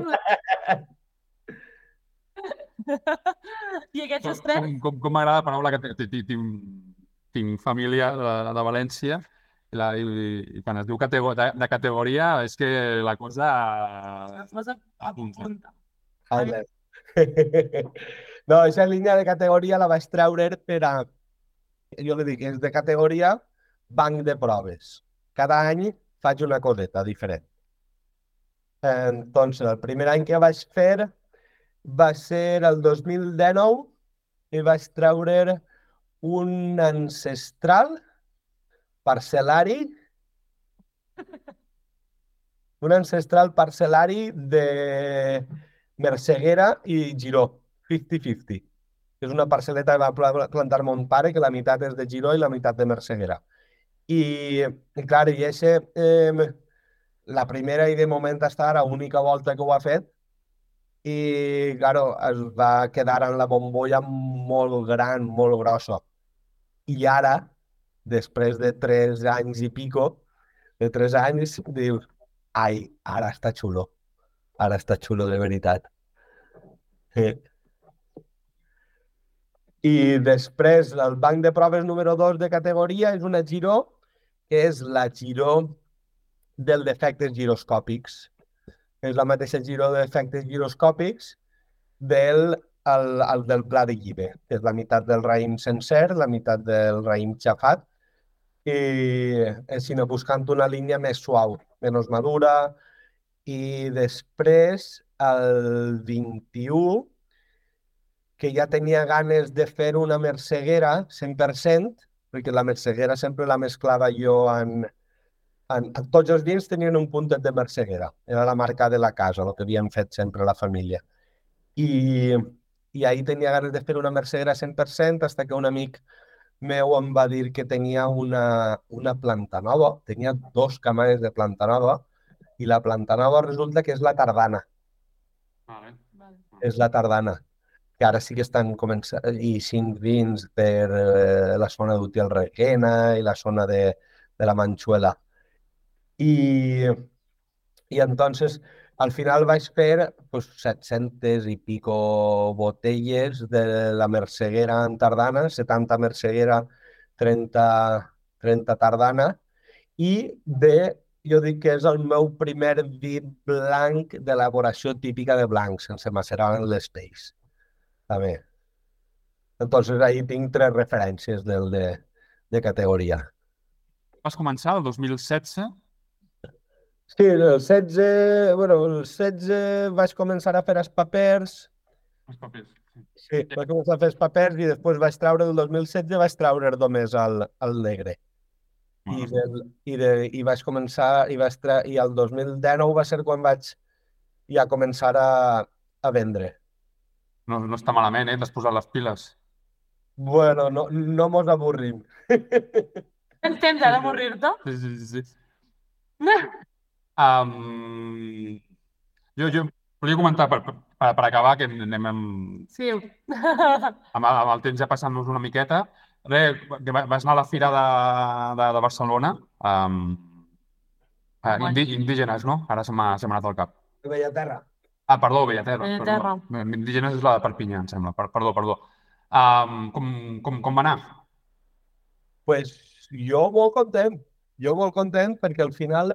B: I aquests tres?
A: com, com, com m'agrada la paraula que tinc, tinc família de, de València la, i, i quan es diu categor, de, de categoria és que la cosa Apunta.
B: punta.
C: Ale. No, aquesta línia de categoria la vaig treure per a... Jo li dic, és de categoria banc de proves. Cada any faig una coseta diferent. Entonces, el primer any que vaig fer va ser el 2019 i vaig treure un ancestral parcel·lari un ancestral parcel·lari de Merceguera i Giró, 50-50. És una parcel·leta que va pla- plantar mon pare, que la meitat és de Giró i la meitat de Merceguera. I, i clar, i eixe, eh, la primera i de moment està ara, única volta que ho ha fet, i, claro, es va quedar en la bombolla molt gran, molt grossa. I ara, després de tres anys i pico, de tres anys, dius, ai, ara està xulo. Ara està xulo de veritat. Eh. I després, el banc de proves número 2 de categoria és una giró, que és la giró del defectes giroscòpics. És la mateixa giró d'efectes giroscòpics del, el, el del pla de llibre, que és la meitat del raïm sencer, la meitat del raïm xafat, i així buscant una línia més suau, menys madura, i després, el 21, que ja tenia ganes de fer una merceguera 100%, perquè la merceguera sempre la mesclava jo en, en, en tots els vins tenien un puntet de merceguera. Era la marca de la casa, el que havien fet sempre la família. I, i ahir tenia ganes de fer una merceguera 100% hasta que un amic meu em va dir que tenia una, una planta nova, tenia dos camares de planta nova, i la planta nova resulta que és la tardana,
A: Vale.
B: Vale.
C: és la tardana, que ara sí que estan començant, i cinc vins per eh, la zona d'Utiel Requena i la zona de, de la Manchuela. I, i entonces, al final vaig fer pues, 700 i pico botelles de la merceguera en tardana, 70 merceguera, 30, 30 tardana, i de, jo dic que és el meu primer vi blanc d'elaboració típica de blanc, sense macerar en l'espeix. També. Entonces, ahí tinc tres referències del de, de categoria.
A: Vas començar el 2016?
C: Sí, el 16, bueno, el 16 vaig començar a fer els papers,
A: Els papers. Sí.
C: sí, vaig començar a fer els papers i després vaig treure, el 2016 vaig treure només el, el negre. I, del, i, de, i vaig començar, i, vaig tra... i el 2019 va ser quan vaig ja començar a, a vendre.
A: no, no està malament, eh? T'has posat les piles.
C: Bueno, no, no mos avorrim.
B: Tens temps morir-te?
A: Sí, sí, sí. Um, jo, jo volia comentar, per, per, per acabar, que anem amb,
B: Sí.
A: amb, amb el temps ja passant-nos una miqueta. Re, que va- vas anar a la Fira de, de, de Barcelona. Um, uh, indi, indígenes, no? Ara se m'ha anat al cap.
C: Veia terra.
A: Ah, perdó, Bellaterra.
B: Bellaterra.
A: Perdó. Indígenes és la de Perpinyà, em sembla. Per, perdó, perdó. Um, com, com, com va anar?
C: pues, jo molt content. Jo molt content perquè al final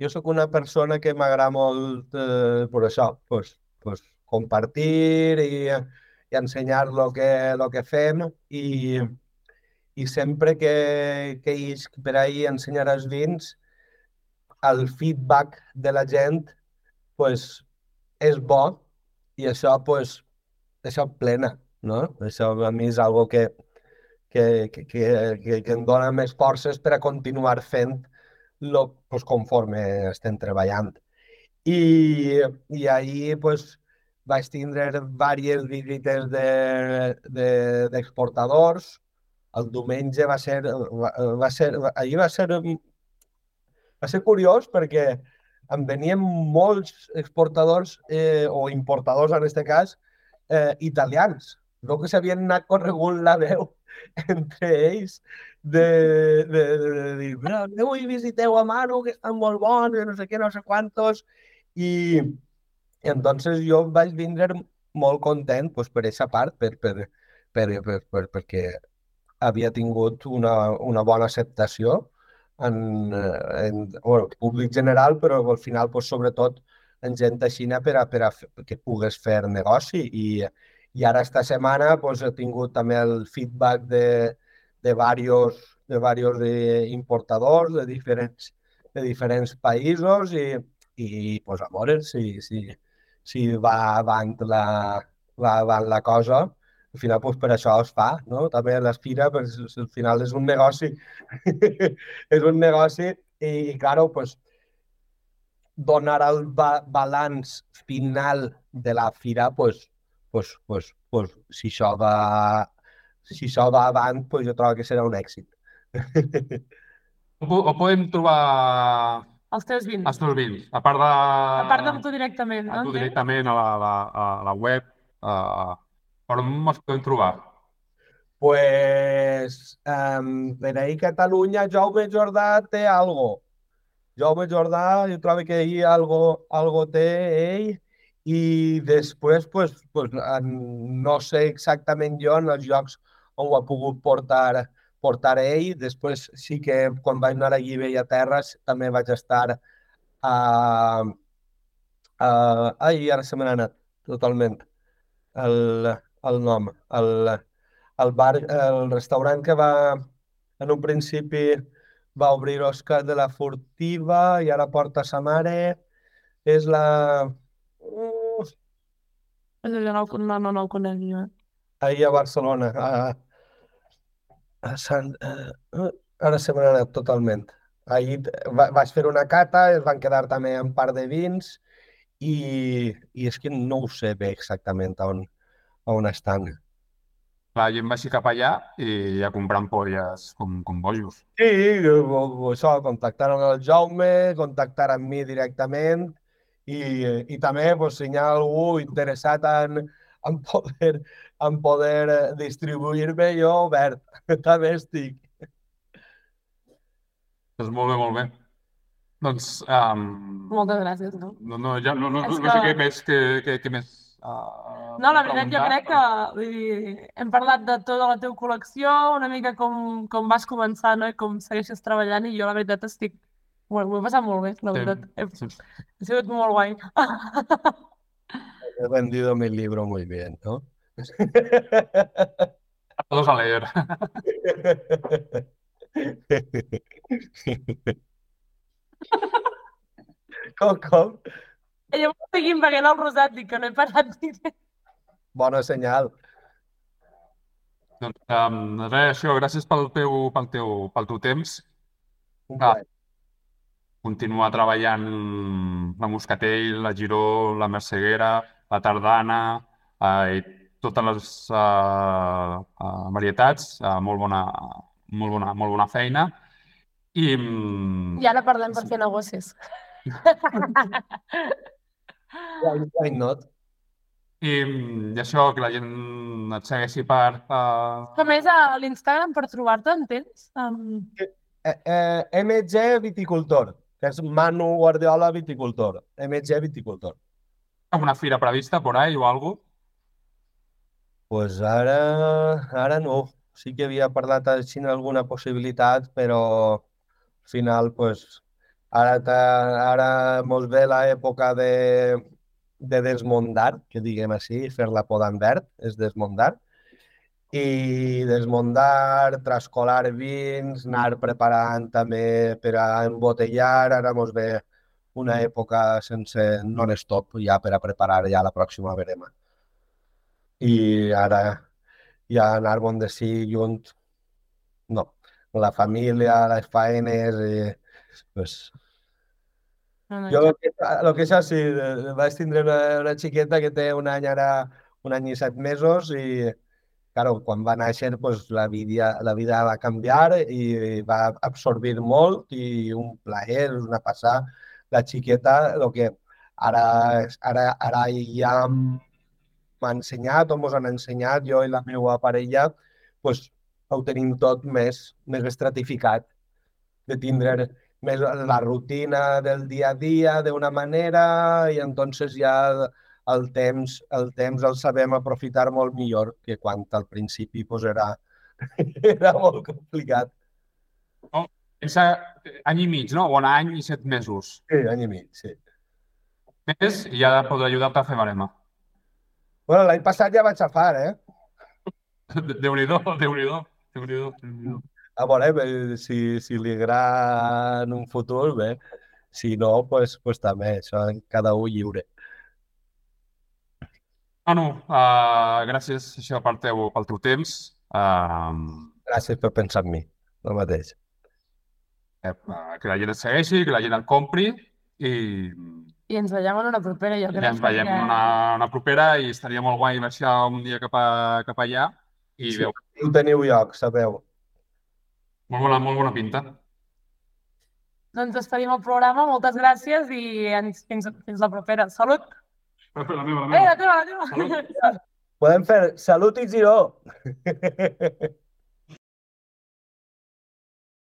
C: jo sóc una persona que m'agrada molt eh, per això, pues, pues, compartir i, i ensenyar el que, lo que fem i, i sempre que, que isc per ahir ensenyar els vins, el feedback de la gent pues, és bo i això, pues, això plena, no? Això a mi és algo que, que, que, que, que em dona més forces per a continuar fent lo, pues, conforme estem treballant. I, i ahir pues, vaig tindre diverses visites d'exportadors. De, d'exportadors. el diumenge va ser, va, va ser, ahir va ser, va ser curiós perquè em venien molts exportadors eh, o importadors en aquest cas eh, italians, no que s'havien anat corregut la veu entre ells de, de, de, de dir, mira, aneu i visiteu a Manu, que estan molt bons, no sé què, no sé quantos, i, i entonces jo vaig vindre molt content pues, per aquesta part, per, per, per, per, per, perquè havia tingut una, una bona acceptació en, en bueno, públic general, però al final, pues, sobretot, en gent així per a, per a que pugues fer negoci i, i ara esta setmana pues, he tingut també el feedback de, de varios, de varios de importadors de diferents, de diferents països i, i pues, a veure si, si, si va avant la, va avant la cosa. Al final, pues, per això es fa, no? També l'Espira, pues, al final és un negoci. és un negoci i, i claro, pues, donar el ba balanç final de la fira, pues, pues, pues, pues, si això va, si això va avant, pues, jo trobo que serà un èxit.
A: O, po- o podem trobar
B: Els teus vins.
A: els teus vins? A part de...
B: A part de tu directament,
A: a tu directament a la, la, a la web. Uh, per on els podem trobar?
C: Pues, um, per ahir Catalunya, Jaume Jordà té algo. Jaume Jordà, jo trobo que ahir algo, algo té ell i després, pues, pues, en- no sé exactament jo en els llocs on ho ha pogut portar, portar ell. Després sí que quan vaig anar a Llibé i a Terres també vaig estar a... a ai, ara se me n'ha anat totalment el, el nom. El, el bar, el restaurant que va, en un principi va obrir Òscar de la Furtiva i ara porta sa mare. És la...
B: Jo no, no, no, no el conec jo.
C: ahir a Barcelona. A, a Sant, uh, ara se me n'ha anat totalment. ahir va, vaig fer una cata, es van quedar també un par de vins i, i és que no ho sé bé exactament on, on estan.
A: La gent va així cap allà i a comprar ampolles com, com bojos.
C: Sí, o això, contactaron el Jaume, contactar amb mi directament i, i també pues, si hi ha algú interessat en, en poder, en poder eh, distribuir-me, jo obert, també estic.
A: Doncs molt bé, molt bé. Doncs, um,
B: Moltes gràcies, no?
A: no, no, ja, no, no,
B: És
A: no sé
B: que-
A: què més, què, què, què més uh,
B: No, la veritat, jo crec que vull dir, hem parlat de tota la teva col·lecció, una mica com, com vas començar, no? I com segueixes treballant, i jo la veritat estic... M'ho m'ho he passat molt bé, la veritat.
A: Sí.
B: ha sigut molt guai.
C: He vendido mi libro muy bien, ¿no?
A: Todos a leer.
C: com, com?
B: I llavors seguim veient el rosat, dic que no he parat ni res.
C: Bona senyal.
A: Doncs, um, res, això, gràcies pel teu, pel teu, pel teu temps.
C: Un
A: Ah. Continuar treballant la Moscatell, la Giró, la Merceguera, la Tardana eh, i totes les eh, eh, varietats. Eh, molt bona, molt bona, molt bona feina. I, mm,
B: I ara parlem per fer negocis.
C: Why, why not?
A: i, mm, i això, que la gent et segueixi per... eh,
B: Com és a l'Instagram per trobar-te, entens? Um,
C: Eh, eh, MG Viticultor, Manu Guardiola Viticultor. MG Viticultor.
A: alguna fira prevista por ahí o algo?
C: pues ara, ara no. Sí que havia parlat així alguna possibilitat, però al final, pues, ara, ta- ara mos ve l'època de, de desmondar, que diguem així, fer la poda en verd, és desmondar. I desmondar, trascolar vins, anar preparant també per a embotellar. Ara mos ve una època sense non-stop ja per a preparar ja la pròxima verema. I ara ja anar-me'n de sí junt, no. La família, les faenes, i, pues,
B: no, no,
C: jo el que, el que és eh, vaig tindre una, una xiqueta que té un any ara, un any i set mesos i, claro, quan va néixer, pues, la, vida, la vida va canviar i va absorbir molt i un plaer, una passada. La xiqueta, el que ara, ara, ara ja m'ha ensenyat o mos han ensenyat, jo i la meva parella, pues, ho tenim tot més, més estratificat, de tindre més la rutina del dia a dia d'una manera i entonces ja el temps, el temps el sabem aprofitar molt millor que quan al principi pues, era, era molt complicat.
A: Pensa any i mig, no? O un any i set mesos.
C: Sí, any i mig, sí.
A: Més i ja podrà ajudar-te a fer barema.
C: Bueno, l'any passat ja vaig a far, eh?
A: Déu-n'hi-do, Déu-n'hi-do, Déu-n'hi-do. Déu-n'hi-do.
C: A veure, eh, si, si li agrada en un futur, bé. Si no, pues, pues també, això cada un lliure.
A: Manu, uh, gràcies això pel teu, pel teu temps. Uh,
C: Gràcies per pensar en mi, el mateix.
A: eh, que la gent et segueixi, que la gent et compri i
B: I ens veiem en una propera, jo crec.
A: ja ens veiem
B: perquè-
A: una, una propera i estaria molt guai baixar un dia cap, a, cap allà i
C: Sí.
A: veu
C: Ho teniu lloc, sabeu.
A: molt bona, molt bona pinta.
B: Doncs despedim el programa, moltes gràcies i ens, fins, fins la propera. Salut!
A: La meva, la
B: Eh, la teva, la teva!
C: Podem fer salut i giró.